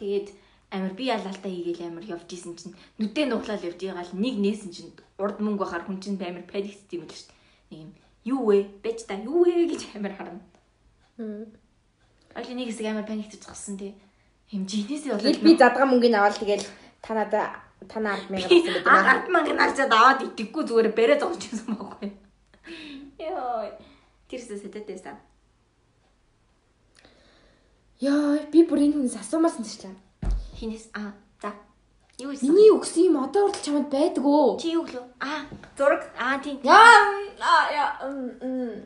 Тэгээд амар би ялаалтаа хийгээл амар явж исэн чинь нүдээ нуглаад явж байгаа л нэг нээсэн чинь урд мөнгө бахаар хүн чинь амар паникс тийм л шүү дээ. Нэг юм юу вэ? Бэж та юу вэ гэж амар харна. Али нэг хэсэг амар паниктж зогссон те. Хэмжинээсээ болоод Тэгэл би задгаа мөнгөний аваад тэгэл та надаа танаа 100000 болсон гэдэг Аа байна. 10 мянган харцаад аваад итгэхгүй зүгээр бэрээ зогсож байсан байхгүй. Йоо. Тэрсээ сэтэтэйсэн. Яа, би бүр энэ хүнээс асуумаас нэшлээ. Хинээс аа за. Юу ийсэн? Миний өгсөн юм одоо хүртэл чамд байдаг өө. чи юу гэлөө? Аа зураг. Аа тийм. Яа, аа яа.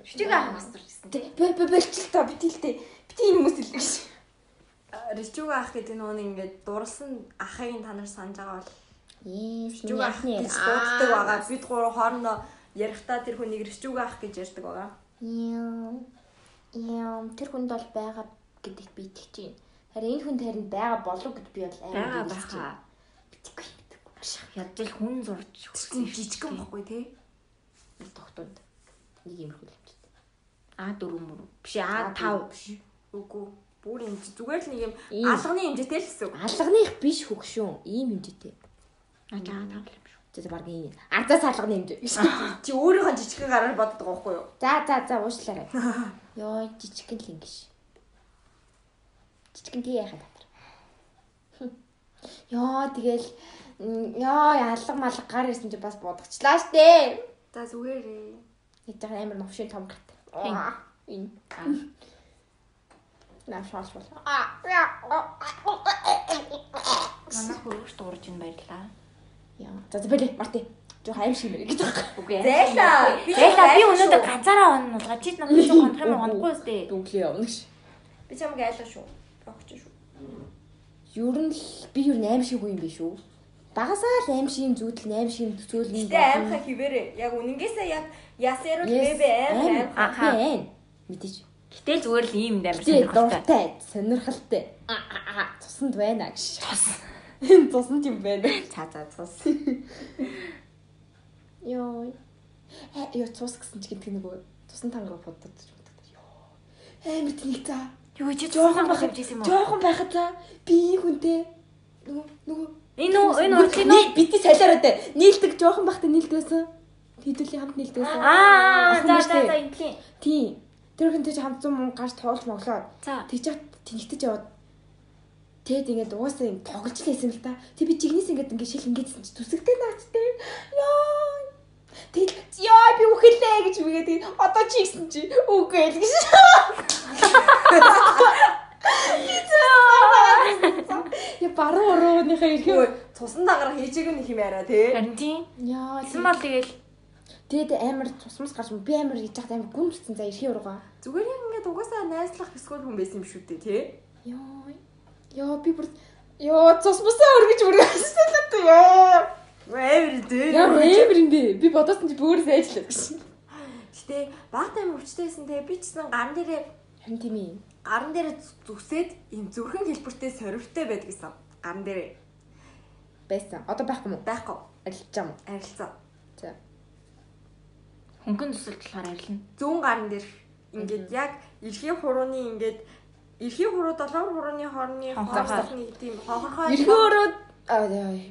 Шүтэг авах мастер гэсэн. Бэ бэ бэлчил та битэлтэй. Бити энэ хүмүүс хэлдэг ш. Ричуг ах гэдэг нүүн ингээд дурлсан ахыг танаар санаж байгаа бол Yes, Ричуг ах гэж дууддаг байгаа. Бид гурав хоорондоо ярихдаа тэр хүнийг ричуг ах гэж ярьдаг байгаа. Яа. Яа, тэр хүнд бол байгаа гэдэгт би итгэж байна. Харин энэ хүнд харин байгаа болов гэд би бол амар итгэж байна. баха. Битгүй. Ядаж хүн зурж Жижигэн жижигэн бохгүй тий. тогтонд. Нэг юм хөл. Аа дөрөв мөр. Биш аа тав. биш. Үгүй. Бүр юм зүгээр л нэг юм алганы хэмжээтэй л гэсэн. Алганых биш хөгшүүн. Ийм хэмжээтэй. Аа тав тав юм шүү. За баг ийм. Ардаас алганы хэмжээ. Чи өөрийнхөө жижигхэн гараар боддог байхгүй юу? За за за уушлаарай. Йоо, жижигхэн л ингэш. Жижигхэн тий яхаа татар. Йоо, тэгэл ёо, алга малга гар ирсэн чи бас бодогчлаа штэ. За зүгээрээ. Нэг жаа амар новшин том. Хин. Энэ. Наа шааш бол. Манай хөргөж дуурж ин баярлаа. Яа. За бэлээ, марти. Жоо хайм шиг мэрэг гэж байгаа. Үгүй. Зайлаа. Би Зайлаа би өнөөдөр ганцаараа онолгаа. Чи намайг зөв гонх юм гонхгүй үстэй. Дүнглээ явна гэж. би чамайг айлгаа шүү. Огч шүү. Ер нь л би ер нь аим шиг үе юм биш үү? Багасаа л аим шиг зүйтэл аим шиг зөөл юм. Гэтэ аимхан хിവэрэ. Яг үнэнгээсээ яг ясэрэл бэбэ аим аим. Мэдээж. Гэтэл зүгээр л ийм амар Тэ сонирхолтой. сонирхолтой. Цуснд байна гэж. Цус. Энэ цуснд юм байна. За за цус. Йоо. Аа ёо цус гэсэн чи гэдэг нөгөө тусан тангаа боддод боддог. Йоо. Амар тэнэг за. Юу чи Жохон жоохон байхад байхад юм уу? Жохон байхад за би энэ хүнтэй нөгөө нөгөө Энэ энэ уртлын үү? бити салиараа дэ. Нийлдэг жохон байхад нийлдээсэн. Хэдүүлийн хамт нийлдээсэн. Аа за за за ингийн. Тийм. Тэр хүнтэй хамт зам мөн гарч тоолж моглоод тэгж яд тэнэгтэж яваад Тэгэд ингээд угаасаа ингэ тоглож л байсан л та. Тэг би жигнэс ингээд ингээд шил ингээдсэн чи зүсэгтэй наачтай. Яа. Тэг яа би үхэлээ гэж үгээд одоо чи гисэн чи үгүй л гэж. Я баруун урууныхаа Хөө ирэх. тусан дагараа хийжээгүй нэг юм яриа тий. Харин тийм. Яа. Гэсэн мал тэгэл Тэгэд амар тусмас гарч би амар хийж хахад амар гүнжсэн за ирэх уруугаа. Зүгээр яг ингээд угаасаа найзлах эсвэл хүн байсан юм шүү дээ тий. Яа. Яа би бүр Яа тусмасаа өргөж үргэлжлүүлсэн л тоо яа. Эвэр дээ. Яа амар юм бэ? Би бодосон чи бөөрөөс ажиллаа гэсэн. Гэтэ багт амир өвчтэйсэн те би ч гэсэн гарын дээрээ Харин тийм ээ. гарын дээр зүсээд юм зүрхэн хэлбэртэй сорвтой байдаг гэсэн. Гарын дээрээ Байсан. Одоо байхгүй юм уу? байхгүй Арилж юм. арилцаа. За. хөнгөн тусалж болохоор арилна. Зүүн гарын дээр ингээд яг эрхийн хурууны ингээд эрхийн хуруу долоор хурууны хоороны хоороны тийм хонхорхой Эрхөө өрөө аа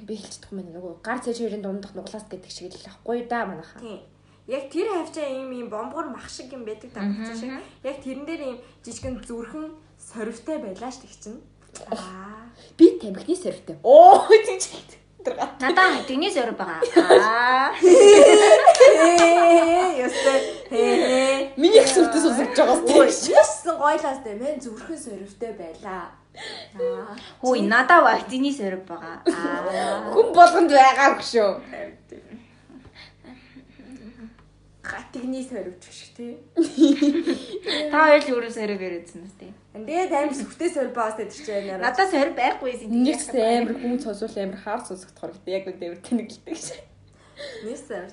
би хэлчихдэг юм байна. Нөгөө гар цээж хоёрын дундах нуглаас гэдэг шиг л ахгүй да манайха. Тийм. Яг тэр хавчаа ийм ийм бомбор мах шиг юм байдаг тавчаа шиг. Яг тэрэн дээр ийм жижигэн зүрхэн сорвтой байлаа ш тэг чинь. Аа. Би тамхины сорвтой. Оо тийм ч хэлдэг. Надаа тэний зориг байгаа. Аа. Ястай. Хээ. Миний их сүртэй сонсож байгаа сте. яасан гойлаас тэ мен зүрхэн сорвтой байлаа. Аа. Хөөе надаа вакцины зориг байгаа. Аа. Хүн болгонд байгаа хөшөө. Гатигний сорвч шиг тий. Та хоёр л өөрөө зориг яриадсан үстэй. Тэгээд амар сүхтэй сорвбаас тэ тэр чинь нараа. Надаа зориг байхгүй юм. Нэг ч амар хүн сонсвол амар хаар сонсогдохоор гэдэг яг үндэ амар тэнэглэдэг шээ. Нисэр.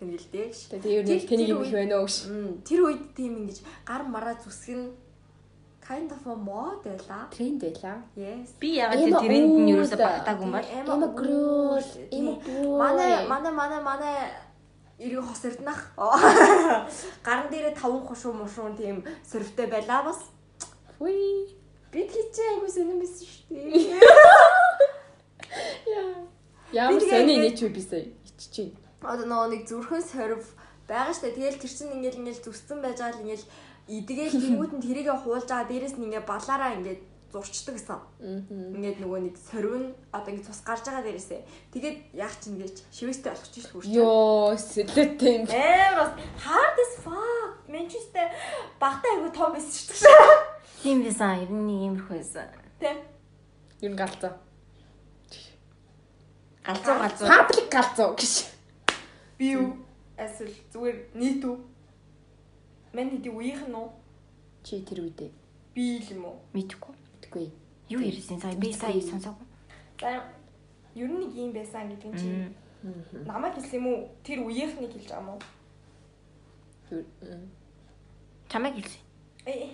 Тэнгэлдэг ш. Тэгээ тэр нэг тэнийг юм их байна уу гэж. Мм, Тэр үед тийм ингэж гар мараа зүсгэн kind of a mod байла. Тренд байла. Yes. Би ягаад тэр тэрэнд нь юу өсө багтаагүй юм бол. Эма грүүл, эма бүү. Манай манай манай манай эргэн хос эрднах. Гарн дээрээ таван хушуу мушуун тийм сорвтой байла бас. Хүй. Бид хийчээ айгу сонирн байсан шүү дээ. Ямар Би тэгээ сони ингээд- нэ чи би сая иччихээн. Одоо нөгөө нэг зүрхэн сорив байгаа штэ. Тэгэл тэр чинь ингээл ингээл зүсцэн байж байгаа л ингээл идгээл нь тэрийгэ хуулж байгаа дээрэс нь ингээ балаараа ингээд зурчдаг гэсэн. Ингээд нөгөө нэг сорив нь одоо ингээд цус гарч байгаа дээрээсээ. Тэгээд яах чинь гэж шивэстэй болгочих шүү дээ. Йоо, сэлэтэй юм. Амар бас hard as fuck. Манчестер багтаа айгу том байсан шүү дээ. Тийм байсан. Ер нь иймэрхүү байсан. Тэ. Юу н галзуу. Галзуу галзуу. Паблик галзуу гэж. Би юу? Эсвэл зүгээр нийт үү? Мэн хэдий үеийнх нь үү? Чи тэр үедээ Би л юм уу? Мэдгүй. Мэдгүй. Юу ярьсан сая? Би сая сонсоогүй. За ер нь нэг юм байсан гэдэг нь чи намайг хэлсэн юм уу? Тэр үеийнхнийг хэлж байгаа юм уу? Чамайг хэлсэн. Э,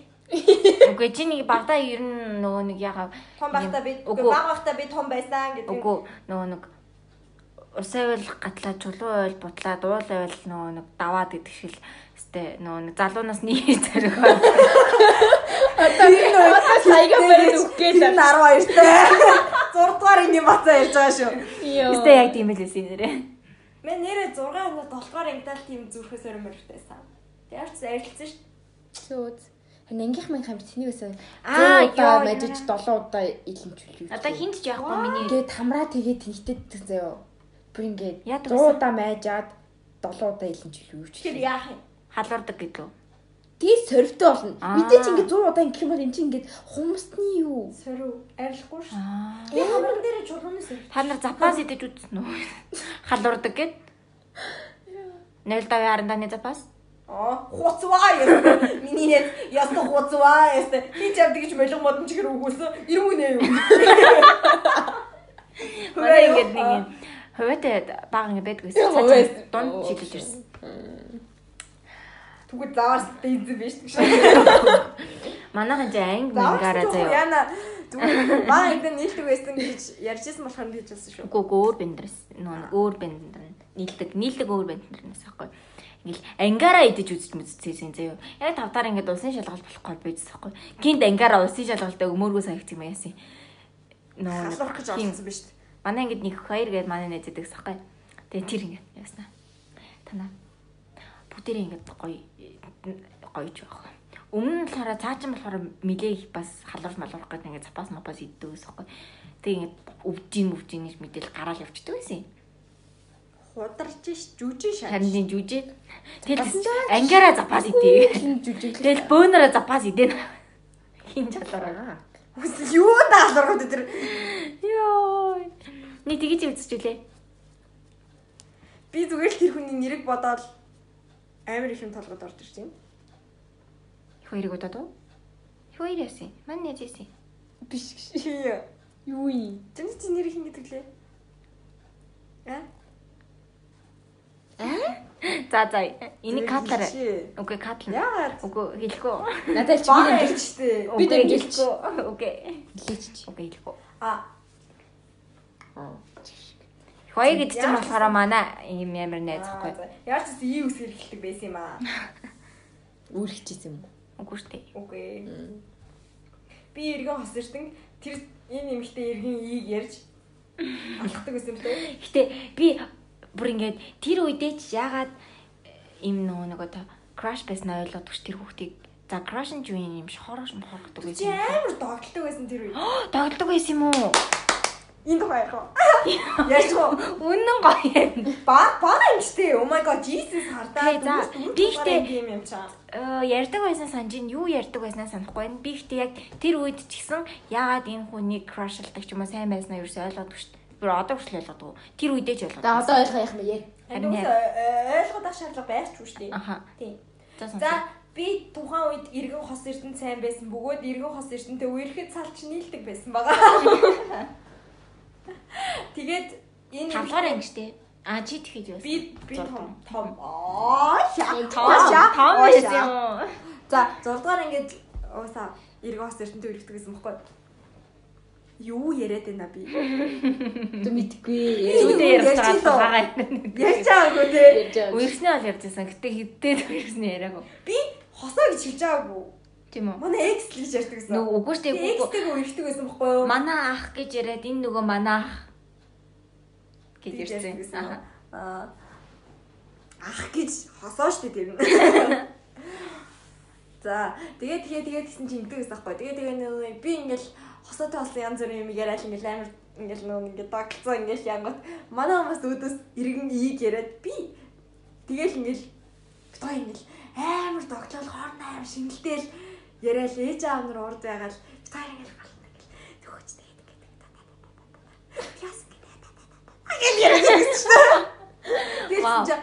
Үгүй чи нэг багтаа ер нь нөгөө нэг ягаа Том байхдаа би баг байхдаа би том байсан гэдэг. үгүй нөгөө нэг Усайвал гатлаа чулуу ойл бутлаа дуул ойл нөгөө нэг даваад гэдэг шиг л өстэй нөгөө нэг залуунаас нэг зэрэг. Одоо саяга барин үхгээл. Тэр нь 12 таа. 6 дугаар энэ бацаа ярьж байгаа шүү. Өстэй яг тийм л байсан нэрээ. Мэн нэрээ 6 ангид 7 дугаар ангидал тийм зүрхээс өрмөртэйсэн. Тэгэж арилцсан шүү. Сөөз. Харин ангийнхмын хамт тэнийг байсан. Аа, ёо, мажиж 7 удаа илэмжүүлээ. Одоо хинт ч яахгүй миний Тэгээд хамраа тэгээд тэнхтэд заяа. Бүр ингээд Яадаг 100 удаа майжаад 7 удаа илэмжүүлээ юу ч. Тэр яах юм? халуурдаг гэдэг үү? Тэгээ сорвтой болно. Мэдээч ингээд 100 удаа ингэх юм бол эн чинь ингээд хумсны юу? Сорив арилахгүй шүү. Аа. Би хамран дээр чулууны сорив. Та нар запас идэж үзсэн үү? Халуурдаг гэд. 0.5-ны запас. Аа, хуцваа яа. Миний нэт ястаа хуцваа ястаа. Би ч явдаг гэж молго модон чихэр өгүүлсэн. Ирмүнэ юу? Манай ингээд нэг юм хуваатай баг ингээд байдаг гэсэн. Цаасан дунд шилж ирсэн. Түгэл заавар дэнзэн биш гэж. Манайхан ч анги мангаараа заяа. Яна зүгээр маа энд нийлдэг байсан гэж ярьжсэн болохоор би хэлсэн шүү. Үгүй өөр бэндрээс нөө өөр бэндэр нийлдэг нийлдэг өөр бэндэрнээс аахгүй. Ингээл ангаараа идэж үзэж мэдчихсэн заяа. Яг тавтаар ингээд улсын шалгалт болохгүй байжсэн аахгүй. Гинт ангаараа улсын шалгалтаа өмөргөө санагц юм яасан. Нөө Халуурах гэж орсон биз дээ. Манай ингээд нэг хоёр гээд манай найздаг сахгүй. Тэгээ тэр ингээд яснаа. Танаа бүгдээрээ ингээд гоё гоёж байгаа. Өмнө нь болохоор цаачин болохоор милээ их бас халуур малуур гэдэг ингээд запас мапас иддэг ус сахгүй. Тэгээ ингээд өвжин өвжин гэж мэдээл гараал явчихдаг байсан юм. Хударч ш жүжиг шаа. Харин жүжиг. Тэгэл ангаараа запас идээ. жүжиг Тэгэл бөөнөрөө запас идэх. Хин чалаараа. Үс юу даалгавар тэр. Йоо. Ни тэгэж үзчихлээ. Би зүгээр л тэр хүний нэрийг бодоод амар их юм толгойд орж ирж байна. Хоёрыг удаад уу? Хоёр яасан. Мань нэж яасан. биш Юу юм? Тэний чи нэрийг хин гэдэг лээ. Аа? За за. Энийг катлаар. Чи. Үгүй катл. Яагаад? Үгүй хэлэхгүй. Надад ч Баа би хэлжтэй. Би хэлэхгүй. Үгүй. хэлээч чи. Үгүй хэлэхгүй. А. Хоёр гэж чинь болохоор манай юм ямар найз хгүй. Яаж ч ийм үс хэрэгэлдэг байсан юм аа. Үүрэгчээсэн юм. Үгүй шүү дээ. Үгүй. Би эргэн хос ирсэн. Тэр энэ нэмэгтэй эргэн ийг ярьж алхдаг байсан юм лээ. Гэтэ би бүр ингээд тэр үедээ ч яагаад им нөгөө нөгөө та crash байсан ойлгодгүй ш тэр хүүхдийг за crash нь юу юм шохорош мохордог Чи байсан. амар догтлдог байсан тэр үед. Тоглодог байсан юм уу? Тухай ярих уу? Ярьж уу? Үнэн гоё юм. Ба баа юмштэй. Oh my god, Jesus хардаа. Би ихтэй- юм юм чам. Э, ярьдаг байсан санаж ин юу ярьдаг байснаа санахгүй байна. Би ихтэй яг тэр үед ч гэсэн яагаад энэ хүнийг crushalдаг ч юм уу сайн байснаа юу ч ойлгодгүй шүү дээ. Би одоо хүртэл ойлгодгүй. Тэр үедээ ч За ойлгодгүй. одоо ойлгох юм яа. Харин яг- ойлгох ах шаардлага байхгүй шүү дээ. Аха. Тийм. За За би тухайн үед эргэн хос эрдэнэ сайн байсан бөгөөд эргэн хос эрдэнэтэй үерхэд салч нийлдэг байсан байгаа. Тэгээд энэ Тавлаар ангиштэй. А чи тэгэхэд юу? би би том том аа том том байсан. За 6 дугаар ингээд уусаа эргэн хос эрдэнэтэй үерхдэг гэсэн бохоггүй. Юу яриад байна би? Тэ мэдгүй. Зүйдээ Ярьж байгаа юм. Ярьж байгаагүй те. Үерснээ бол ярьжсэн. Гэтэ хіддээ үерснээ яриаггүй. Би хосоо гэж хэлж байгаагүй. Тийм үү? Манай экс л гэж ярьдаг гэсэн. Нөгөө үгүй штэ үгүй. Экстэйг үерхдэг байсан бохгүй юу? Манай ах гэж яриад энэ нөгөө манай ах гэж ярьсан. Аа ах гэж хосоо штэ тэр нь. За тэгээд тэгээд тэгээд гэсэн чи ингэдэг гэсэн байхгүй. Тэгээд нэг би ингээл хосоотой болсон янз бүрийн юм яриад ингээл амар ингээл нөө ингээд догцоо ингээл янгот манай хүмүүс өөдөөс иргэн ийг яриад би тэгэл ингээл битгой ингээл амар догтлол хоорн амар шингэлдээл яриад ээж аав нар урд байгаад битгой ингээл болно ингээл төгөөч тэгээд ингээд яас ингээл яриад байсан шүү дээ. Вау. Тэгээд чи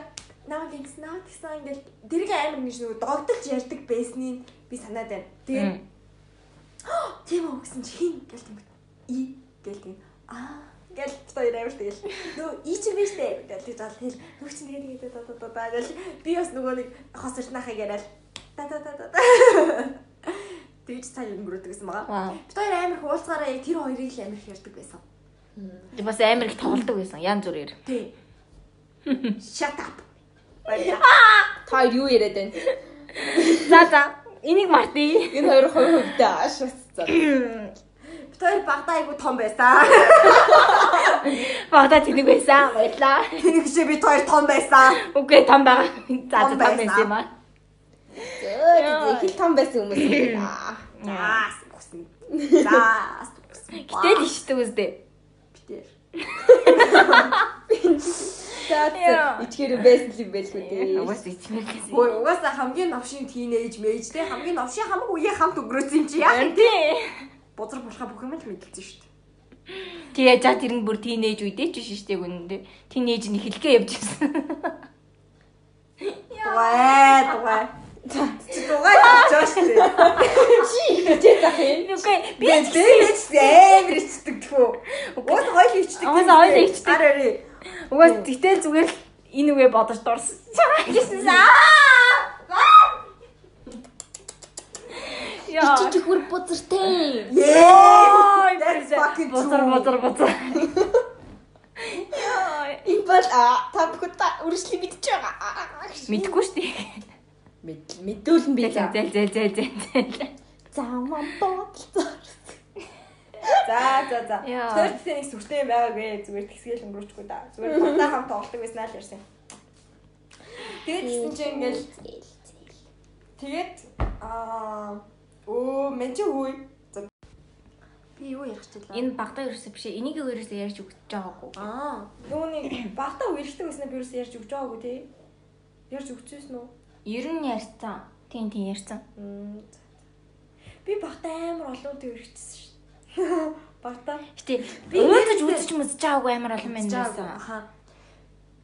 наа гинс наа гэсэн ингээл дэрэг амар нэг шүү догтолж ярьдаг байсныг би санаад байна. Тэгээд тийм үү гэсэн чи хин гэл тийм и гэл тийм аа гэл хоёр амар тэгэл нөө и чи биш дээ гэл тийм зал тэгэл нөө чи тэгээд тэгээд да да да гэл би бас нөгөө нэг хос ирнахыг яриад да да да да тэгж цаа өнгөрөөдөг гэсэн байгаа. Бид хоёр амар хуулцгаараа яг тэр хоёрыг л амар их ярьдаг байсан. Бас амар их тоглодог байсан. Ян зүрээр. Тий. Shut up. Баярлалаа. Та юу яриад байна? За за. Энийг мартъя. Энэ хоёр хоёр хувьтай ааш за. Бид хоёр багтаа айгу том байсан. Багада тэнэг байсан. Баярлаа. Тэнийг чи бид хоёр том байсан. Үгүй том байгаа. За Том байсан юм аа. Зөө хит том байсан хүмүүс юм байна. За сүгсэн. За сүгсэн. Гэтэл ичдэг үстэй. битэр. За Яа. ичгээр байсан юм байлгүй дээ. Угаас ичмэр гэсэн. Хөөе угаасаа хамгийн новшин тийнейж мэж те хамгийн новшин хамаг үеийн хамт өнгөрөөсөн юм чи яах юм те. Бузар болохаа бүх юм л мэдэлсэн шүү дээ. Тэгээ за тэр нь бүр тийнейж үедээ ч биш штеп үнэндээ. Тийнейж нь эхлэхээ явж ирсэн. Дугай дугай. Чи дугай хийж шүү дээ. Хичээ зах юм. Үгүй би тийнейж амар ичдэг тхүү. Угаасаа хоёул ичдэг. Угаасаа хоёул ичдэг. Ари ари. Угаас тэгтэл зүгээр л энэ үгээ бодож дурсан. гэсэн. Яа. Чи бүр бузартай. Fucking бузар бузар бузар. Яа. Энэ бол а та бүхэн та үргэлжлэн мэдчихэж байгаа. Мэдгүй шүү дээ. Мэд мэдүүлэн би Зэл зэл зэл зэл. Заман бодлоо. За за за. Тэр тэгтээ нэг сүртэй юм байгаагүй. Зүгээр тэгсгээл өнгөрөөчгүй да. Зүгээр батаа хамт тоглодог байснаа л ярьсан. Тэгээд тэгсэн чинь ингээл тэгээд аа оо мен хүй. За. Би юу ярих чилээ? Энэ багтаа ерөөсөө биш. Энийг ерөөсөө ярьж өгч байгаагүй. Аа. Нүуний багтаа үерхтэй байснаа би юус ярьж өгч байгаагүй тий. Ярьж өгчөөс нөө. Ер нь ярьсан. Тийм тийм ярьсан. Би багтаа амар олон шүү дээ. Багтаа Гэтэ Би өөдөж үзэж мүзэж байгаагүй амар олон мэн байсан. Аха.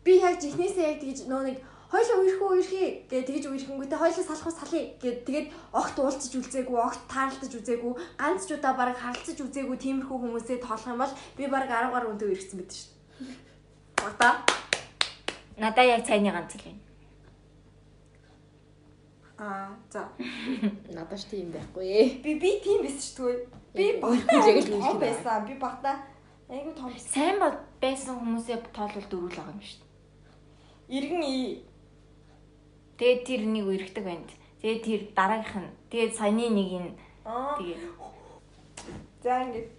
Би яг жихнээсээ яг тэгж нөө нэг хойлоо үерхүү үерхий гэж тэгж үерхэнгүүтээ хойлоо салах салхий гэд тэгээд огт уулзаж үзээгүй огт таарлаж үзээгүй ганц ч удаа баг харилцаж үзээгүй тиймэрхүү хүмүүсээ тоолох юм бол би баг 10 гаруй үнтэй үерхсэн мэт шүү дээ. Багтаа. Надаа яг цайны ганц л байна. Аа за. Надаш тийм байхгүй. Би би тийм байсан шүү дээ. Би багтаа л яг үерхий том байсан. Би багтаа айгу том. Сайн байсан хүмүүсээ тоолвол дөрүүл байгаа юм шүү дээ. Иргэн и Тэгээд тэр нэг үерхдэг байна. Тэгээд тэр дараагийнх нь тэгээд саяны нэг нь тэгээд За ингээд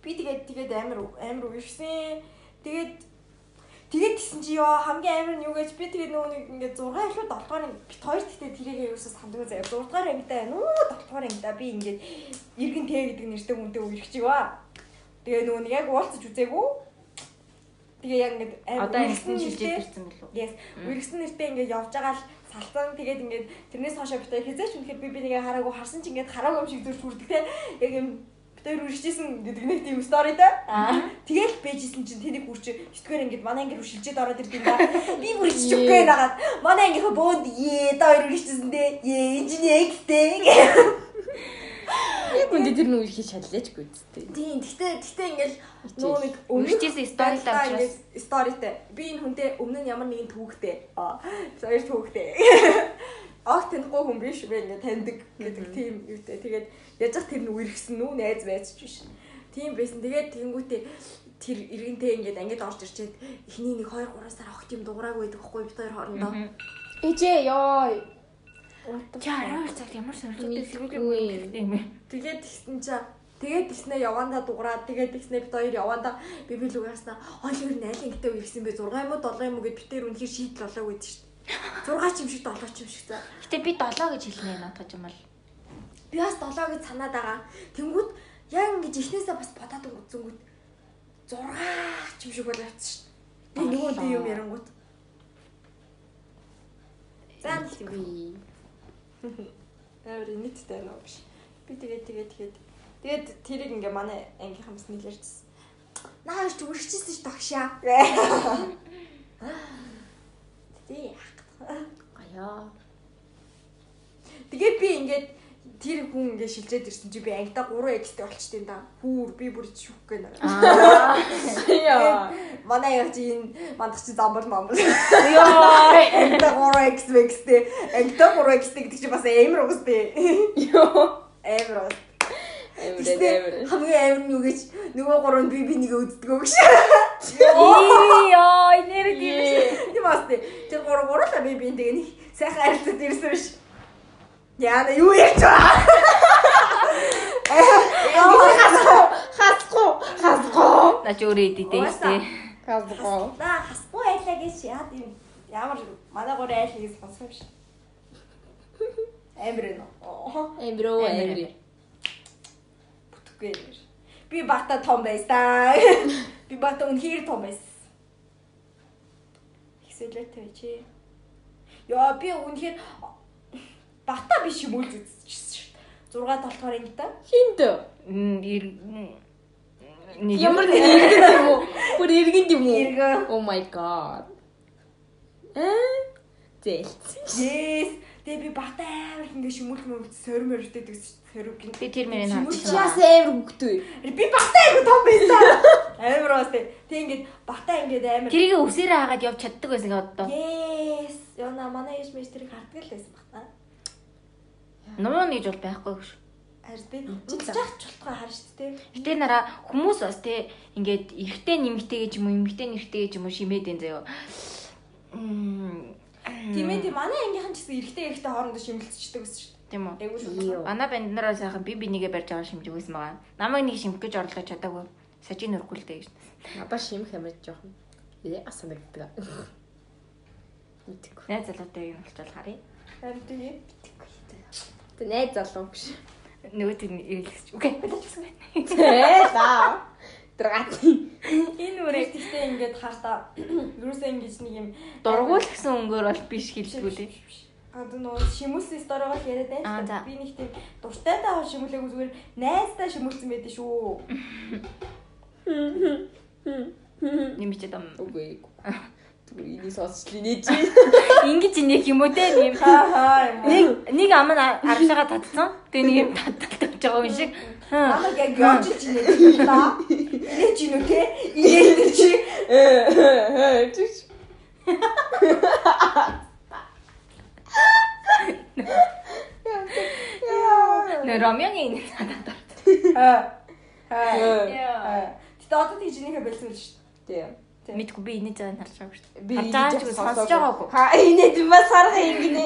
би тэгээд тэгээд амар амар үерсэн. Тэгээд тэгээд гисэн чи ёо хамгийн амар нь юу гэж би тэгээд нөгөө нэг ингээд 6 илүү 7 дугаар анги бит хоёр тэгтээ тэрийгээ юусаа сандгүй заяа 6 дугаар ангитай байна уу 7 дугаар ангитай би ингээд иргэн тэ гэдэг нэртэй хүнтэй үерхэж ива. Тэгээ нөгөө нэг яг уулзаж үзээгүй. Тэгээ яг ингээд одоо энэ шилжээд ирсэн билүү? Yes. Үргэсэн нэртэй ингээд явж байгаа л салцсан. Тэгээд ингээд тэрнээс хойшоо битээ хязгаарч үнэхээр би би нэгээ хараагүй харсан чи ингээд хараагүй юм шиг зүрх хүрдэг те. Яг юм битээр үргэжсэн гэдэг нэг тийм стори те. Тэгээд бэжсэн чинь тэнийг 9 дугаар ингээд манай ингээд үршилжээд ороод ирд юм да. Би үргэлжч үгүй нагаад манай ангийнхаа бөөнд ээ та хоёр үргэлжсэн дээ. Ээ инженертэй. Яг үндэ тэр нүү их шаллаачгүй үстэй. Тийм. Гэтэ гэтэ ингээд нөгөө нэг байлаа, авчраас. ингээд сторитэй. Би энэ хүнтэй өмнө нь ямар нэгэн түүхтэй. Аа. Хоёр түүхтэй. Огт танихгүй хүн биш би ингээд таньдаг гэдэг тийм юутэй. Тэгээд яж зах тэр нь үргэсэн нүү найз байцч биш. Тийм байсан. Тэгээд тэгэнгүүтээ тэр иргэнтэй ингээд ангид орж ирчээд эхний нэг 2 3 сар огт юм дуураагүй байдаг хгүй бид хоёр хоорондоо. Ээжээ ёо. Чаа 12 цагт ямар сонирхолтой сэргүүл юм бэ? Тэгээд тэгсэн чаа Тэгээд тэгснэ явандаа дуграад тэгээд тэгснэ бид хоёр явандаа би би лугаснаа хойлоор найлын гэдэг үерсэн бэ 6 юм уу 7 юм уу гэд бид тэр үнэхээр шийдэл болоо гэдэг шүү дээ. 6 ч юм шиг 7 ч юм шиг за. Гэтэ би 7 гэж хэлнэ наадах юм бол. Би бас 7 гэж санаад байгаа. Тэнгүүд яг ингэж ихнээсээ бас бодоод үзэнгүүт 6 ч юм шиг болоод шүү дээ. Би нөгөөдөө юм ярангууд. За би Амар нийттэй уу биш. Би тэгээд тэгээд тэгээд тэгээд тэрийг ингээ манай ангийнхан бас нэлэрчсэн. нааш ч үргэлжчихсэн ш тогшаа. Тий. Гаяа. Тэгээд би ингээд тэр хүн ингээ шилжээд ирсэн чи би ангида 3x-тэй болчтой да. Хүүр би бүр шүх гэнэ. Аа. Яа. Манай яг чи энэ мандах чи замбал мамбал. Йоо. Ангида 3x x-тэй. Ангида 3x-тэй гэдэг чи бас амар уустэй. Йоо. Амар уус. Амар Гэхдээ амар. хамгийн амар нь юу гэж нөгөө гурав нь би би нэг үздэг гэж. Йоо, нэр тийм. Тийм бас тий. Тэр гурав гурав л би би нэг сайхан харилцаад ирсэн биш. Яа юу ярьж байгаа. Хасгүй. Хасгүй. Наач өөрөө идэдэй штэ. Хасгүй. Наа хасгүй байлаа гэж яа тийм ямар манай гурав айл хийж сонсох. Амар нэ. Эмбрөө эмбри. Бүтгэхгүй амар. Би багта том байсан. Би багта үнхээр том байсан. Ихсэлээтэй чи. Яа би үнхээр багта биш юм уу л үзчихсэн шүү дээ. 6 толгоор ангита. Хинт. М, ир- нэг Ямар нэг иргэн юм уу? Бүр иргэн юм уу? Иргэн. Oh my god. Э? Зэлц. Yes. Тэгээ би багта амар их ингээ шимүүлх мөвд сорим мөрөдтэй гэсэн сорим гин. би тэр мөрийг харчихсан. бас амар хөвгтэй. Би багта айгу том байсан. Амар бас тэг. Тэг ингээд багта ингээд амар. Тэрийг өвсөрөө хагаад явж чаддаг байсан одоо. Yes. Яна манай ээж мэж тэрийг харддаг л байсан багта. Нуун нэгж бол байхгүй шүү. Харин тэг. Үзчих чултгаа харж тээ. Гэтэ нараа хүмүүс бас те ингээд эрэгтэй нэмэгтэй гэж юм уу эмэгтэй нэрхтэй гэж юм шимээд энэ заяа. Мм. Тийм ээ тийм манай ангийнхан ч гэсэн эрэгтэй эрэгтэй хоорондоо шимэлцчихдэг гэсэн шүү дээ. Тийм үү. Манай банд нараа сайхан би бинийгээ барьж байгаа шимжиг байсан байгаа. Намайг нэг шимх гэж орлож чадаагүй. Сажийн нөрөхгүй л дээ гэж. Надаа шимх амар жоохон. Ээ асанагддаг. Мэдээгүй. Найз залуутай юм болчихвол харъя. Харин тэгээ. Тэ найз залуу биш. Нөгөө тийм ирлэгч. Окей. Болчихсон байна. Ээ да. Драгат. Энэ үрээ гэхдээ ингээд хаста юусэн ингэж нэг юм Дургуул гэсэн өнгөөр бол биш хэлдэггүй лээ. гад нөө шимүүлсэн сторогоо яриад байна. Би нэг тийм дуртай таа шимүүлээгүй зүгээр найздаа шимүүлсэн байдаг шүү. Нэмчээд ам. Үгүй. Түр энийг сонсчлаа нэ чи. Ингэж инех юм уу те нэм. Хаа хаа юм. Нэг нэг ам нь аршаага татсан. Тэгээ нэг юм татдаг байгаа юм шиг. Намайг яг явж чинь нэ та. Илээ чи нү те. Илээ чи. Түш. Нэ ромёгийн нэг санаад ор. Аа. Аа. Тэгтээ одоо тийж нөхө бэлсэн л шүү дээ. Тийм. Мэдгүй би байгааг нь харж байгаа шүү дээ. Би ч үгүй сонсож байгаагүй. Ха инээд бас харах юм гинэ.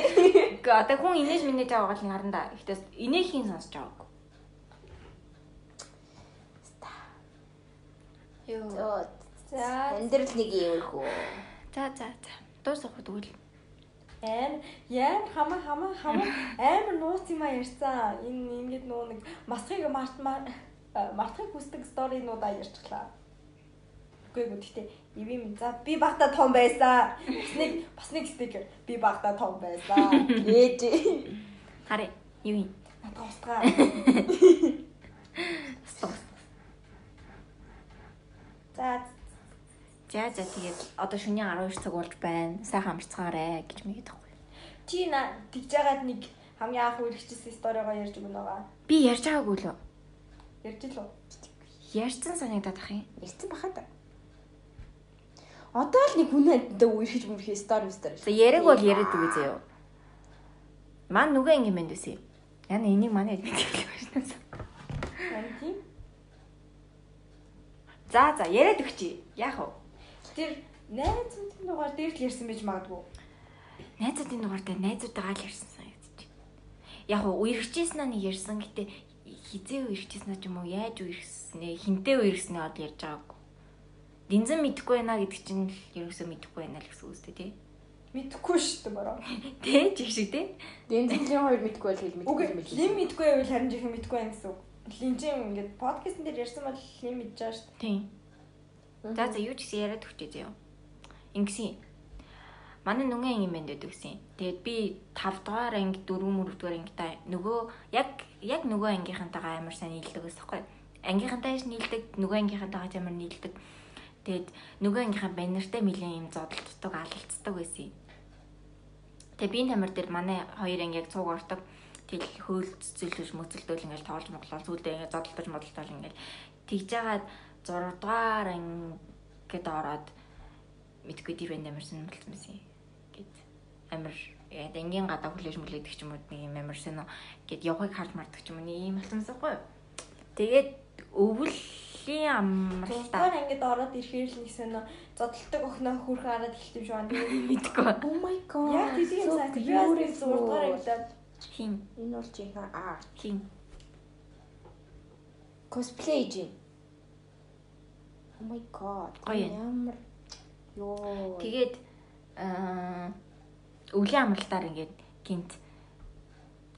Гэхдээ одоо хүн инээж минэж байгаа бол харна да. Гэхдээ инээхийн сонсож байгаагүй. Йоо. За. Амьдрал нэг юм хөө. За за за. Дуусах тэгвэл. Аим яам хамаа хамаа хамаа амар нууц юм а ярьсан. Энэ ингээд нөө нэг масхыг март мартахыг хүсдэг сторинуудаа ярьчихлаа. Үгүй ээ гэхдээ ивэ минь за би багта том байсан. Бас нэг бас нэг стикер би багта том байсан. Ээж. Харъя. Юу юм? Надад устгаа. За За за тэгээд одоо шөнийн 12 цаг болж байна. Сайхан амарцгаарай гэж мэгээд тахгүй. чи на тэгж яагаад нэг хамгийн анх үргэлжлүүлсэн сторигоо ярьж өгнө байгаа. Би ярьж байгаагүй лөө. Ярьж л уу? Ярьсан санагдаад ах юм. Ирсэн баха та. Одоо л нэг хүнээдээ үерхэж мөрхий стори мистер. За яриаг бол яриад үгүй заяа. Ман нүгэ ингэ мэнд үсэ. Яна энийг манай эдмиг хэлэх байсан. Харин тийм. За за яриад өгчий. Яах вэ? Тэр найзуудын дугаар дээр л ярьсан байж магадгүй. Найзуудын дугаар дээр найзуудаагаа л ярьсан санагдчих. Яг уу үерхчихсэн нэг ярьсан гэтээ хизээ үерхчихсэн ч юм уу яаж үерхснээ хинтээ үерхснээ бол ярьж байгаагүй. Динзэн мэдэхгүй байна гэдэг чинь л ерөөсөө мэдэхгүй байна л гэсэн үстэй тий. Мэдхгүй шүү дээ бороо. Тэ жиг шиг тий. Дэнзэлийн хоёр мэдгүй байл хэл Үгүй мэдгүй юм лим мэдгүй байвал харин жихэн мэдгүй юм гэсэн үг. Линжин ингээд подкастн дээр ярьсан бол лим мэдж байгаа шүү Тийм. За за юу ч гэсэн яриад өгчээ зөө. Ингэсэн. Манай нүгэн анги мэнд байдаг гэсэн. Тэгээд би 5 дугаар анги 4 мөрөв дугаар ангитай нөгөө яг яг нөгөө ангийнхантайгаа амар сайн нийлдэг гэсэн хэрэг. Ангийнхантай ч нийлдэг, нөгөө ангийнхантайгаа ч амар нийлдэг. Тэгээд нөгөө ангийнхаа баннертай нэлээд юм зодтолцдог, алалцдаг байсан. Тэгээ би тамир дээр манай хоёр анги яг цуг ордог. Тэгэл хөөлцөлж мөцөлдөл ингээл тоолж моглол зүйлдээ ингээд зодтолдож модтол ингээл тэгж жагаад 6 дугаар ангид ороод мэдгүй дэр банд амарсан болсон байсан гэд амир яг энгийн гадаа хүлээж мүлээдэг ч юм уу нэг юм амар сонио гэд явахыг харж мардаг ч юм уу нэг юм болсонсоо гоё. Тэгээд өвлийн амралтаа Гурван ангид ороод ирэхээр л нэгсэн нөө зодтолдог охиноо хүрхэн хараад эхэлт юм шиг байна. мэдгүй Oh my god. Яг тийм сайн. Би бас нэг beautiful. 6 дугаар ангидаа хин Энэ бол чихээ арт. хин Cosplay жин. Oh my god. Ямар ёо. тэгээд аа өвлийн амралтаар ингээд гинт.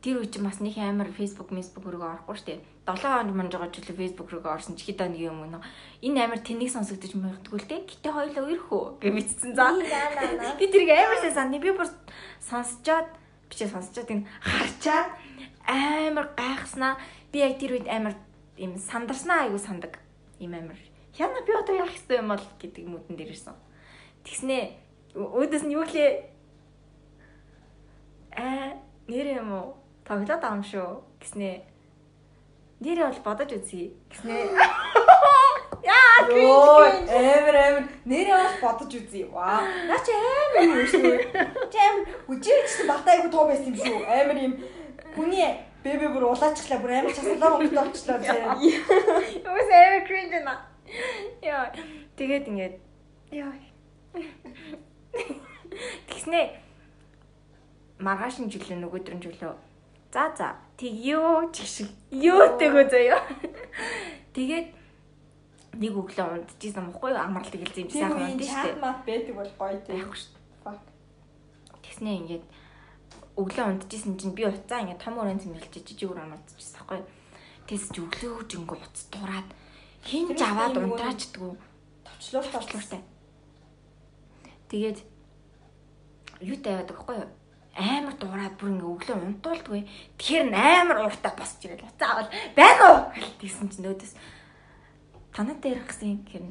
Тэр чинь бас нэг амар Facebook месбук рүү орохгүй штэ 7 хоног мань жоо ч үлээ Facebook рүү орсон ч хэд нэг юм өнө энэ амар тэнэг сонсогдож магадгүй л те. Гэтээ хоёлоо өрхөө гэж мэдсэн за би тэрийг амар сайн санд би бүр сонсчоод бичээ сонсчоод энэ харчаад амар гайхснаа. Би яг тэр үед амар юм сандарснаа айгу сандаг. Юм амар. Яна би одоо яах хэвтэй юм бол гэдэг мөдөн дээр ирсэн. Тэгснээ өөдөөс нь юу лээ аа нэр юм уу? Тоглоод юм шүү. Гэснээ нэрээ бол бодож үзье. Гэснээ яа Йоо, амар амар нэрээ бас бодож үзье. Ваа. Наа чи амар юм шүү. Чи амар үжигчсэн багтаа айгу тоо байсан юм шүү. Амар юм хүний бэбэ бүр улаачглаа бүр амар часалаа мөнгө болчлоо зэ. Юус амар cringe на. Яа. Тэгээд ингээд яа. Тэгснээ маргааш нь жилээ нөгөөдөр нь жилөө. За за. Тэг юу чиг шиг. Юу тэгөө заяа. Тэгээд нэг өглөө унтчихсан мөхгүй амралт гэлзээ юм Тийм сайхан үеийн унтж чат штэ. мат байдаг бол гоё тийм. Байхгүй штэ. Fuck. Тэгснээ ингээд өглөө унтчихсан чинь би уцаа ингээд том өрөөнд зэмлэлж жижиг өрөө унтчихсан байхгүй. Тэс чи өглөө жингөө уц дураад хин ч Тэр аваад тийм унтраачдгүй Товчлуур товчлуур. товчлууртай. Тэгээд юу тавиад байхгүй юу? Амар дуурайд бүр ингээ өглөө унтуулдгүй. Тэгэхээр н амар ууртай босч ирэл уцаа авал байна уу? Тэгсэн чинь нөөдөөс танад дээр гисэн гэхээр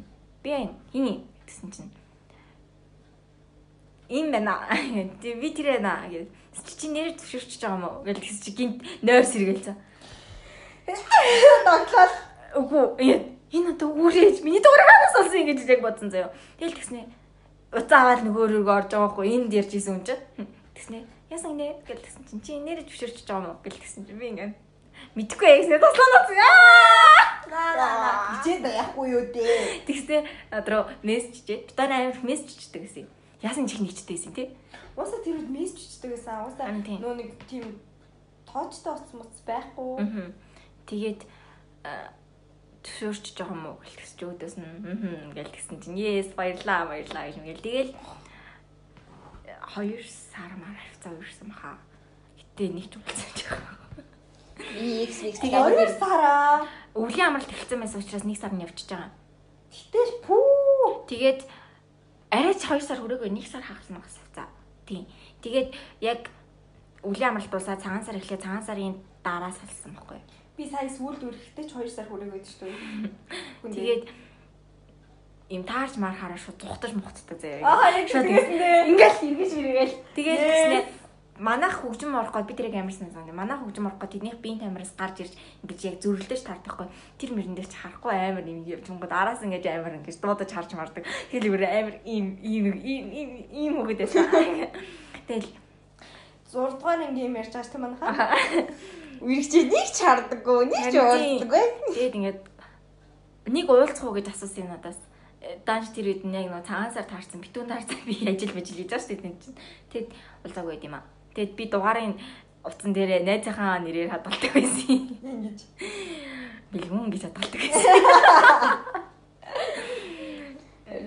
би хин гэсэн чинь им байна. Тэг би тэр байна гэдэг. Чи чи нэр зөвшөөрч байгаа юм уу? Гэл тэгс чи гинт нойр сэргээл цаа. Доглол. Үгүй энэ одоо үрээж миний дуурайгаас олсон ингэж яг бодсон заяа. Тэгэл тэгснэ уцаа аваад нөгөө рүү орж байгаа хгүй энд ярьж исэн юм чинь. Тэгснэ яасан нэ гэл тэгсэн чинь чи нэрэж зөвшөөрч байгаа юм уу гэл тэгсэн чинь би ингээ мэдхгүй яа гэснэ тослооноос аа Хичээд яахгүй юу дээ. тэгснэ надруу мессеж чижээ. Битэн амар мессеж чиждэг гэсэн. Яасан чих нэгчтэй байсан тий. Уусаа тэр үед мессеж чичдэг гэсэн. Уусаа нөө нэг тийм тоочтой уц муц байхгүй. Аа. Тэгээд а, зөвшөөрч байгаа юм уу гэл тэгсч өөдөөс нь аа гэл тэгсэн чинь yes баярлаа баярлаа гэж мэгэл тэгэл 2 сар маар хавцаа үрсэн баха. Гэтэ нэг ч уулзаж байгаа. X X Хоёр сараа. Өвлийн амралт эхэлсэн байсан учраас нэг сар нь явчихж байгаа. Гэтэл пүү. Тэгээд арайч 2 сар хүрээгүй нэг сар хагасан бас хавцаа. Тийм. Тэгээд яг өвлийн амралт дуусаад цагаан сар эхлэе цагаан сарын дараа салсан байхгүй. Би сая сүүлд үрэхтэй ч 2 сар хүрээг байдаг шүү Тэгээд им таарч маар хараа шууд зүхтаж мухцдаг заяа. Аа яг Шууд дээ. Ингээл эргэж мэргээл. Тэгээд Yes. Манайх хөгжим орох гээд би тэрийг амарсан зам. Манайх хөгжим орох гээд тэднийх биеийн тамираас гарч ирж ингэж яг зөрлөж тартахгүй. Тэр мөрөн дээр ч харахгүй амар юм явжингууд араас ингэж амар ингэж дуудаж харж мардаг. Тэгэл өөр амар ийм ийм ийм ийм хөгöd байсан. Тэгэл 6 дугаар анги юм ярьж байгаа дээ манайхаа. Үргэлжлээ нэг ч хардаггүй, нэг ч уулздаггүй. тэгээд ингээд нэг уулзах уу гэж асуусан юм надаас. Данж тэр үед нь яг нөө цагаан сар таарсан битүүн таарсан би ажил бижил хийж байгаа шүү дээ чинь. Тэгэд уулзаагүй байд юм аа. Тэгэд би дугаарын утсан дээрээ найзынхаа нэрээр хадгалдаг байсан. Ингэж. Бэлгүн гэж хадгалдаг байсан.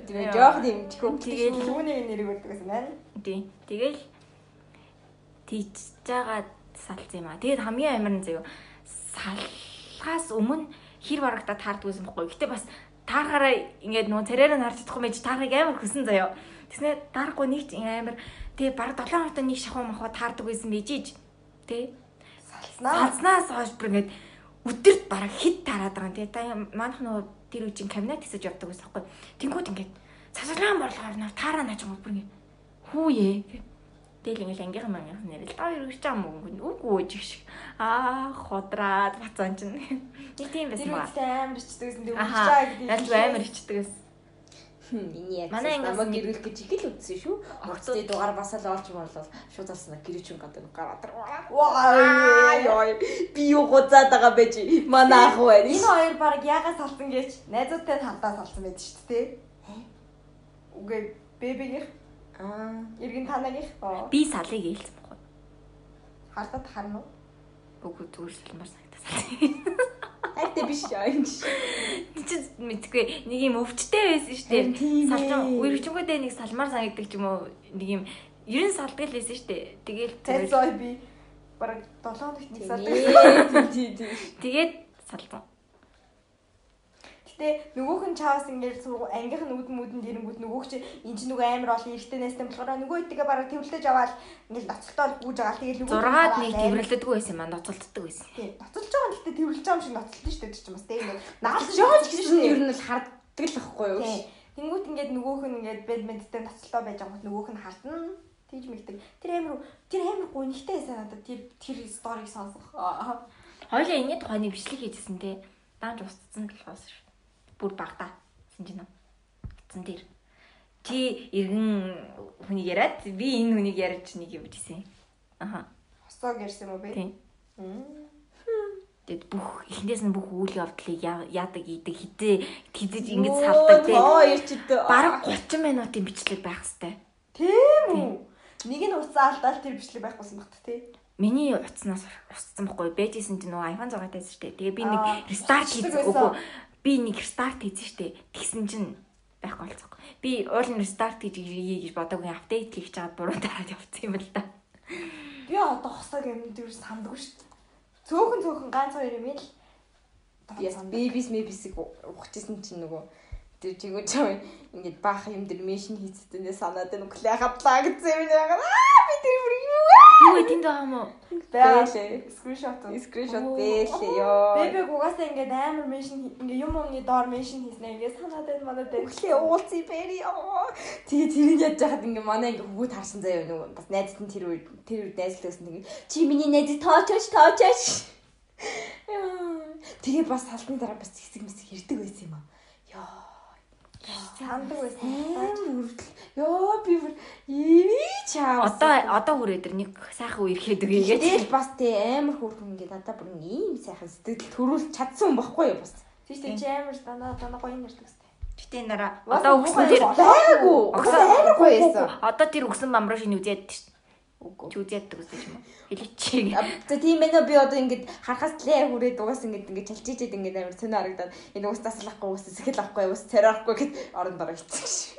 Тэгээ жоох чихөө. Тэгэл- түүний нэрийг өгдөг гэсэн байна. Тий. Тэгэл тийж байгаа салсан юм аа. Тэгээд хамгийн амар нь заяа салхаас өмнө хэр барагта таардгүйсэн бохгүй. Гэтэ бас таарахаараа ингээд нөө царайраа харж чадахгүй мэж таарахыг амар хүсэн заяа. Тэснэ таарахгүй нэг ч амар тэгээ баг 7 хоногт нэг шахуу махуу таардаг байсан байж иж. Тэ. Салснаа. Салснаас хойш бүр ингээд өдөрт бараг хит тараад байгаа юм. Тэгээ та манах нөгөө тэр үеийн кабинет хэсэж явдаг байсан байхгүй. Тэнгүүд ингээд цасгалаа морлохоор нав таараа нааж байгаа бүр ингээд хүүе. Тэгэл ингээд ангийнхан мангийнхан нэрэл та хоёр гэж юм уу? Үгүй үгүй шиг. Аа ходраад бацаан чинь. Нэг тийм байсан Тэр ба. үедээ амар ичдэг гэсэн. Аха. үгчаа гэдэг. Яаж амар ичдэг гэсэн. Миний яг намайг гэрүүлэх гэж их л үдсэн шүү. Уртсны дугаар бас л олж морлол шууд алснаа гэрээ чин гадаг гараад. Ваа Яа би юу гоцаад байгаа байж манай ах байна. Энэ хоёр баг ягаа салсан гэж найзуудтай хамтаа салсан байдаг шүү дээ. Үгүй бэбигийнх Аа эргэн танагийнх Би салыг ээлсэн бохгүй. хардаад харна уу? Үгүй зүгээр салмаар санагдаа. хайртай биш юм. Ти чи мэдгүй нэг юм өвчтэй байсан шүү дээ. ээ. Салжин үргэлжингүүдээ нэг салмаар санагддаг ч юм уу нэг юм 90 салдаг л байсан шүү дээ. Тэгэл Тэд зой би баг 7 хоногт нэг тийм. тэгээд салсан. Гэтэ нөгөөх нь чаавс ингээд ангийнх нь үүдэн үүдэн дэрэнгүүд нөгөөх чи энэ чи нөгөө амар олон эрттэй найстай болохоор нөгөө идэгээ бараг төвлөж аваад ингээд ноцолтоор гүйж байгаа. Тэгээд нөгөө Зургаад нэг тэмрэлдэггүй байсан юм аа ноцолддог байсан. Тийм. Ноцолж байгаа нь гэтээ төвлөж байгаа юм шиг ноцолдсон шүү дээ чинь бас тийм ээ. Наалж Жоо ч гэсэн ер нь л харддаг л ахгүй юу? Тийм. Тэнгүүт ингээд нөгөөх нь ингээд бэдминтон ноцолтоо байж байгаа нөгөөх нь хардна. Тийж мэгдэг. Тэр амар тэр амар гонхтой надад тэр тэр сториг сонсох. Аа. Хоёлаа энэ тухайны бичлэг хийжсэн те. Даанч устцсан болохоос шүү. Бүр багтаа. Синжин уу. Гитсэн дээр. Чи эргэн хүнийг яриад би энэ хүнийг ярьж нэг юм bijсэн. Аха. Хосоог ярьсан юм уу бэ? Тийм. Тэгэд бүх эхнээс нь бүх үйл явдлыг яа- яадаг идэг хизээ хизэж ингэж салдаг ирчтэй. Бараг 30 минутын бичлэг байх хэвээр. Тийм үү? Нэг нь уцаа алдаал тэр бичлэг байхгүйсэн багт тий. Миний утаснаас устсан байхгүй бэжсэн чинь нөгөө iPhone 6 тайсан штэ. Тэгээ би нэг хийсэн. байсан. Үгүй би нэг рестарт хийсэн штэ. Тэгсэн чинь байхгүй болцсон. Би уул нь рестарт хийж ий гэж бодоогүй апдейт хийх чаад буруу дараад явцсан юм л да. Би одоо хосоог юм дээр сандгүй дээ. Цөөхөн цөөхөн ганц хоёр юм л. Яс бибис мебисиг ухчихсан чинь нөгөө тэр чигөө чам ингээд баах юм дээр мешин хийцтэй санаад байна өглөө хадлаа гэсэн юм яагаад аа би тэр бүр юу Юу тэнд байгаа юм уу? Бэлээ. Скриншот. скриншот бэлээ ёо Бэбэг угаасаа ингээд амар меншн ингээ юм умны доор меншн хийснэ ингээ санаад байна манад байна. өглөө уулзъя бэри ёо тэгээ тэрийг яаж яхад ингээ манай ингээ хөвгүүд харсан заяа нөгөө бас найзт нь тэр үед тэр үед найзлдаг гэсэн тэгээ чи миний найз тоочооч тоочооч. Тэгээ бас салтны дараа бас хэсэг мэсэг хэрдэг байсан юм аа ёо Сандаг байсан. Үрдэл. Йоо би бүр ивэ чаа. Одоо одоо хүрээ дээр нэг сайхан үе ирэхэд үгүй гэж. Тэгэл бас тий амар хөөрхөн ингээд надад бүр нэг ийм сайхан сэтгэл төрүүлж чадсан юм баггүй юу бас. Тийш тийм чи амар дандаа дандаа гоё нэрдэг өстэй. Гэтэ нараа одоо өгсөн тэр Байгаагүй. Огсоо амар гоё байсан. Одоо тэр өгсөн бамруу шинэ үзээд шүү. Үгүй. Чи үзээд гэсэн юм уу? Хэлээч. За тийм уу би одоо ингээд харахаас лээ хүрээд угаас ингээд ингээд чалчижээд ингээд амар цөөнө харагдаад энэ уус таслахгүй уус сэхэл авахгүй уус царайхгүй гэд орон дараа хэлсэн ш.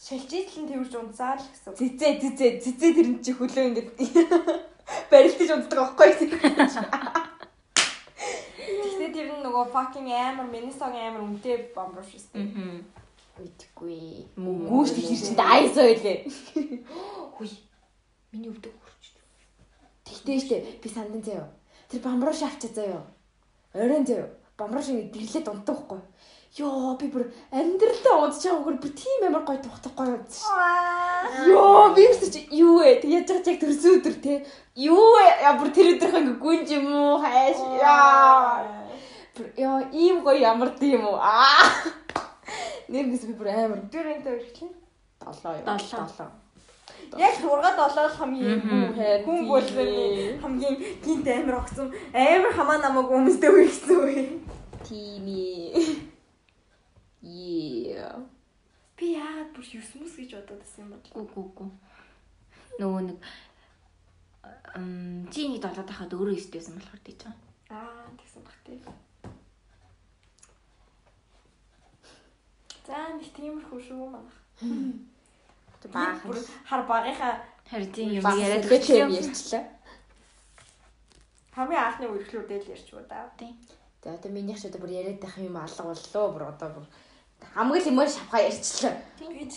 Шилжижлэн тэрж унцаа л гэсэн. Зизээ зизээ зизээ тэр нь чи хөлөө ингээд барилдаж унтдаг байхгүй юу? Гэхдээ тэр нь нөгөө fucking амар Minnesota амар үнэтэй бомброш өстэй. Мм. Мэдгүй. Мүү. Гүүш тэр чинь айс ойлээ. Хүй. Миний өвдөг хүрч. Тэгтээ штэ би сандан заяа. Тэр бамбрууш авчаа заяа. Оройн заяа. Бамбрууш ингэ дэрлээд унтдаг байхгүй. Йоо би бүр амьдралдаа унтж байгаа хөр би тийм амар гоё тухтахгүй ш. Йоо би өсөж юу вэ? Тэг яаж яг төрсөн өдөр те. Юу вэ? Я бүр тэр өдрөх ингэ гүнж юм уу? Хайш. Яа. Бүр ёо ийм гоё ямар тийм үү? Аа. Нэрнээс би бүр амар Тэр энтэй өрхлээ. долоо юу? Долоо. Яг 6 7 хамгийн Мгм. хүн болсон хамгийн гинт амар огцсон амар хамаа намайг өмсдөө үйгсэн үе. Тими. Yeah. Би яагаад бүр 9 мөс гэж бодоод байсан юм бол. Гү гү гү. Нөгөө нэг ам чи нэг долоод хахад өөрөө өстэйсэн болохоор тийж байгаа. Аа тэгсэн бах тий. За нэгт тиймэрхүү шүү манайх. Баах. Бүр хар багынхаа Харин тийм юм яриад яриад юм ярьчлаа. хамгийн анхны үргэлжлүүдэл ярьч уу да. Тэгээ одоо минийх ч одоо бүр яриад байх юм алга боллоо бүр одоо бүр хамгийн л юмар шавхаа ярьчлаа.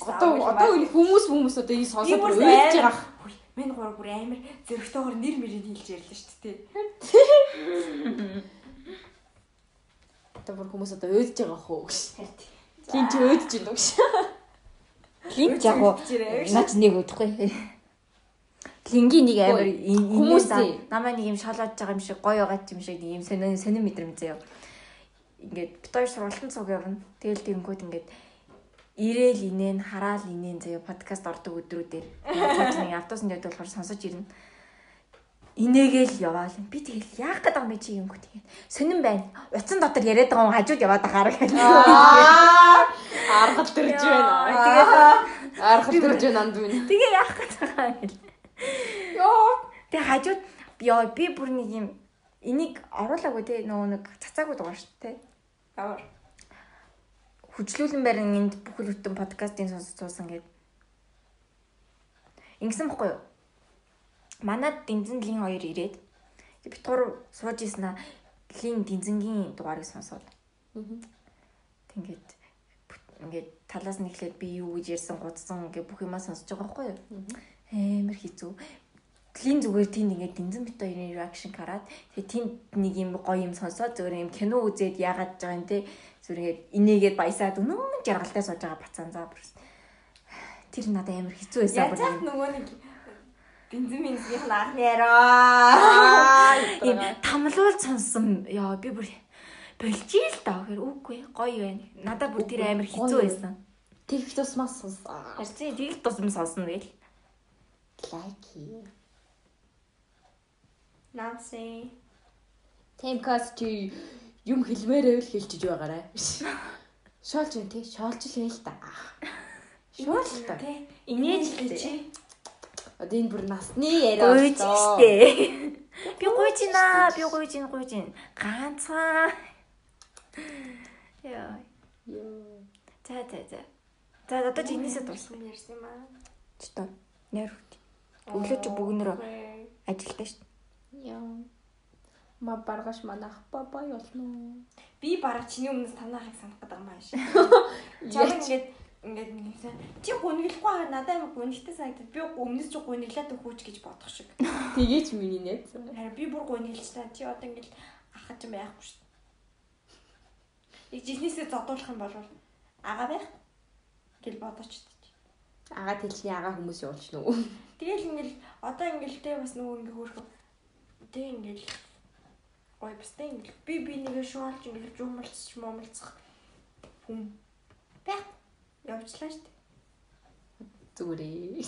Одоо одоо энэ хүмүүс хүмүүс одоо энэ сонсоод бүр уйлж байгаа. Мен гурав бүр амар зөрөгтэйгээр нэр мэрийг хэлж ярьлаа шүү дээ. Одоо бүр хүмүүс одоо уйлж байгаа хөө гэж. Лин ч уйлж байна гэж. Линк яг уу наач нэг өгдөхгүй. Лингийн нэг амар Хүмүүс намаа нэг юм шалаад байгаа юм шиг гоё байгаа юм шиг нэг юм сонин сонин мэдрэмж заяа. Ингээд бит хоёр сургалтын цуг явна. Тэгэл тэгэнгүүт ингээд ирээл инээн хараал инээн заяа подкаст ордог өдрүүдээр цааш нэг автобусанд явдаг болохоор сонсож ирнэ. Инээгээл яваал. Би тэгэл яах байгаа юм чи юм гот тэгээд сонин байна. Утсан дотор яриад байгаа хүн хажууд яваад байгаа гэх. Аргал төрж байна. Тэгээд Аргал төрж байна анд минь. Тэгээ яах байгаа юм гэл. Йоо. Тэгээ хажууд ёо би бүр нэг юм энийг оруулаагүй те нөгөө нэг цацаагүй дугаар шүү дээ. Ямар Хүчлүүлэн барин энд бүхэл бүтэн подкастын сонсож суусан гэд. Ингэсэн бохгүй юу? Манад дэнзэн лин хоёр ирээд бит гур сууж ийсэн аа лин дэнзэнгийн дугаарыг сонсоод. Тэнгээд бүт- ингээд талаас нь эхлээд би юу гэж ярьсан гудсан ингээ бүх юмаа сонсож байгаа байхгүй юу? Амар хэцүү. Лин зүгээр тийм ингээд дэнзэн бит хоёрын реакшн хараад тэгээ тийм нэг юм гоё юм сонсоод зүгээр юм кино үзээд яагаад байгаа юм те зүгээр ингээд инээгээд баясаад өнөө жаргалтай сууж байгаа бацаан заа бүрс. Тэр надад амар хэцүү байсан бүр. нөгөө нэг бензин бензинийх нь анхны яраа. Ийм тамлуул сонссон. Яа би бүр болж ил даа гэхээр үгүй гоё байна. Надад бүр тэр амар хэцүү байсан. Тэг тусмаас сонсон. Харин тэгэл тусам сонсно гээл. Лайки. Nancy. Темкас чи юм хэлмээрээ л хэлчихэж байгаарай. Шоолж юм тий. Шоолж л юм л та. Шоолж та. Инээж л чи. Одоо энэ бүр насны яриа штэ. Би гуйж байна. Би гуйж байна, гуйж байна. Ганцхан. Яа. Йоо. За за за. За одоо чи энэсээ дуусна. ярьсан юм аа. Чтой. Нэр хөт. Өглөө чи бүгнөр ажилтаа штэ. Яа. Ма баргаш манах бабай болно. Би бараг чиний өмнөөс танаахыг санах гэдэг юм ааш. Чам ингээд ингээд нэг юмсан. Чи гүнгэлэхгүй аа надад амар гүнэлтэй санагдаад би өмнөөс чи гүнгэлээд өгөөч гэж бодох шиг. Тэгээч миний нэт. Харин би бүр гүнгэлж та чи одоо ингээд ахаж юм байхгүй шүү. Яг жинхнээсээ зодуулах юм бол ага байх гэл бодооч дээ. Ага тэлний ага хүмүүс явуулч нү. Тэгэл ингээл одоо ингээл тэ бас нөгөө ингээ хөөрхөн тэ ингээл гой бас тэ ингээл би би нэгэ шуулж ингээл жумалцч момалцах хүм байх явчлаа штэ. Зүгээрээ.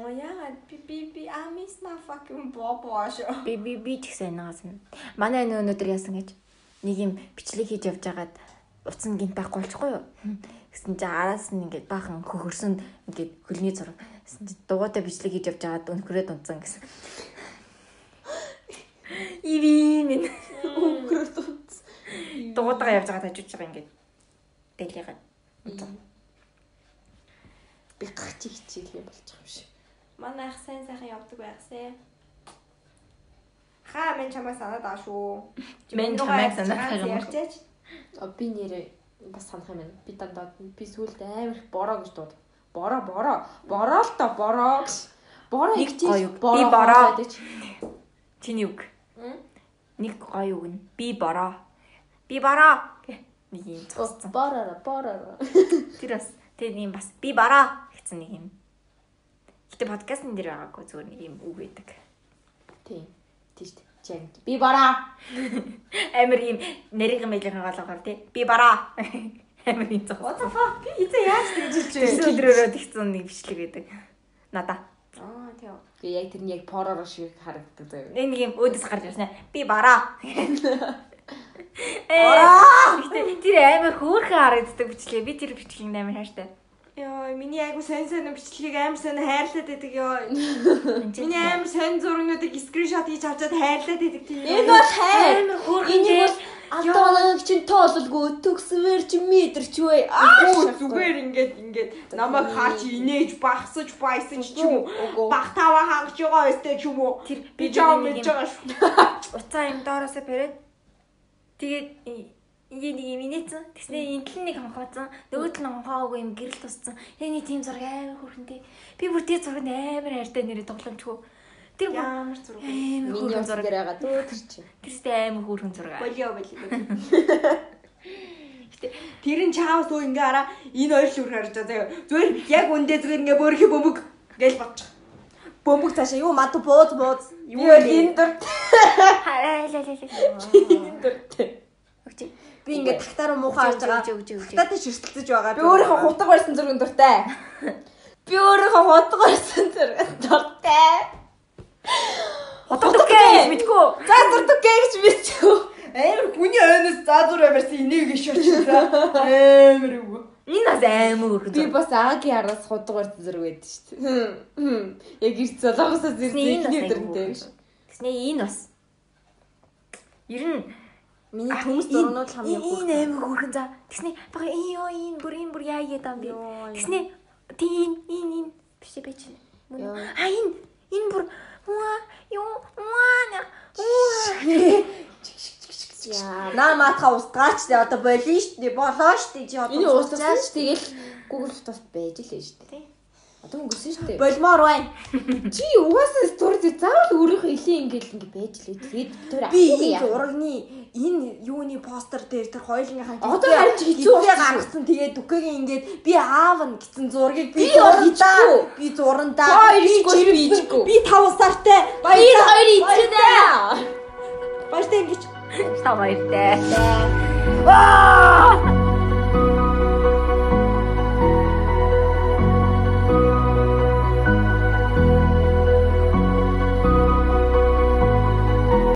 Оо яа би би би I miss my fucking bobo шо. Би би би гэсэн энагаас нь. Манай энэ өнөөдөр яасан гэж нэг юм бичлэг хийж явж байгаад утсан гинт байхгүй болчихгүй юу? Гэсэн чи араас нь ингээд баахан хөхөрсөн ингээд хөлний зураг. Гэсэн чи дугуйтай бичлэг хийж явж байгаад өнхрөөд унтсан гэсэн. Иви минь Өнгөрөөд унц. дугуйтайгаа явж байгаад хажууж байгаа ингээд дэлийгээд унтсан. Би гахчих хичээлээ болчих юм шиг. Манай ах сайн сайхан явдаг байгасэ. Хаа мен чамаа санаад аа шүү. Мен чамайг санаад байгаа юм. А би нэрээ бас санах юм байна. Би дандаа би сүүлд амар их бороо гэж дууд. Бороо бороо. Бороо л та бороо. Бороо Нэг их гоё үг. бороо Би бороо. Чиний үг. Нэг гоё үг нь би бороо. Би бороо. Нэг юм. Бороо бороо. Тэр бас тэр юм бас би бороо гэсэн нэг юм. Гэтэ подкастн дээр байгаагүй зүгээр нэг юм үг байдаг. Тийм. Тийш. Чэн. Би бороо. Амар юм нэрийн мэйлэн голоогоор тий. Би бороо. Амар юм цогцсон. What the fuck? Эзээ яаж тэгж хэлж Тэрс өдрөөрөө тэгсэн нэг бичлэг байдаг. Надаа. Аа тийм. Би яг тэрний яг пороо шиг харагддаг заяа. Нэг нэг юм өөдөөс гарч ирсэн. Би. Бороо. Гэтэ тэр амар хөөрхөн харагддаг бичлэг. Би тэр бичлэгийг амар хайртай. Йоо, миний айгу сайн сайн бичлэгийг амар сайн хайрлаад байдаг ёо. Миний амар сайн зургуудыг скриншот хийж авчаад хайрлаад байдаг тийм. Энэ бол хайр. амар хөөрхөн дээ. бол Алтан чинь тоололгүй төгсмөр чи мэдэрч вэ? Үгүй зүгээр ингээд ингээд намайг хаач инээж багсаж байсаж ч юм уу. Багтаава хангаж байгаа өстэй ч юм уу. Тэр Би жаа мэдж байгаа шүү. Уцаа юм доороосоо бариад тэгээд ингээ нэг юм инээсэн. Тэгснээ энэ тал нэг хонхооцсон. Нөгөө тал нь хонхоогүй юм гэрэл туссан. Яг нэг тийм зураг амар хөөрхөнтэй. Би бүр тэр зураг амар хайртай нэрээ тоглоомчгүй. Тэр Ямар зураг. амар Миний зураг. дээр байгаа дөө тэр чи. Тэрстэй амар хөөрхөн зураг. Болио болио. Тэр нь чаавс уу ингээ араа энэ хоёр л үр харж байгаа заяа. Зүгээр яг үндэ зүгээр ингээ бөөрхи бөмбөг гэж бодчих. Бөмбөг цаашаа юу мад бууз бууз. Юу Юу вэ? энэ дөр Хаалаа. дөртэй. Өгч. Би ингээ тагтаараа муухай харж байгаа. Тагтаатай ширтэлцэж байгаа. Би өөрийнхөө хутга барьсан зургийн дуртай. Би өөрийнхөө хутга барьсан зургийн дуртай. Хотод үгүй мэдгүй. За дуртай гэж мэдчихв. Амар хүний ойноос заазуур амарсан энийг иш очсон. Амар үгүй. Энэ бас амар хөөрхөн Би бас Аги араас хутга барьсан зураг байдаг шүү дээ. Яг ирц бас зэрэг айгүй дөрөнтэй. хөөрхөн. Тэсний энэ бас. Ер нь Миний төмс зурнууд л хамгийн энэ хөөрхөн. амар хөөрхөн за. Тэсний бага энэ ёо энэ бүр энэ бүр яа яа дам би. Тэсний тийм энэ энэ биш байж байна. А энэ энэ бүр уа ёо уа на уа. Наа маатха устгаач те одоо болио штэ болоо штэ чи одоо Энэ устгасан ч тэгэл Google Photos байж л нь шүү дээ. Одоо өнгөрсөн шүү дээ. болмоор байна. Чи угаасаа стори заавал өөрийнхөө илийн ингээл ингээ байж л тэгээд тэр Би энэ яа. зурагны энэ юуны постэр дээр тэр хоёулынхаа Одоо харин чи хэцүү гаргасан тэгээд дүкэгийн ингээд би аав нь гэсэн зургийг би оруулчихгүй. би зурандаа би ичгүй, би жирэмсэн, ичгүй. би 5 сартай Би хоёр ичдээ. баяртай ингэж Та баяртай. Аа!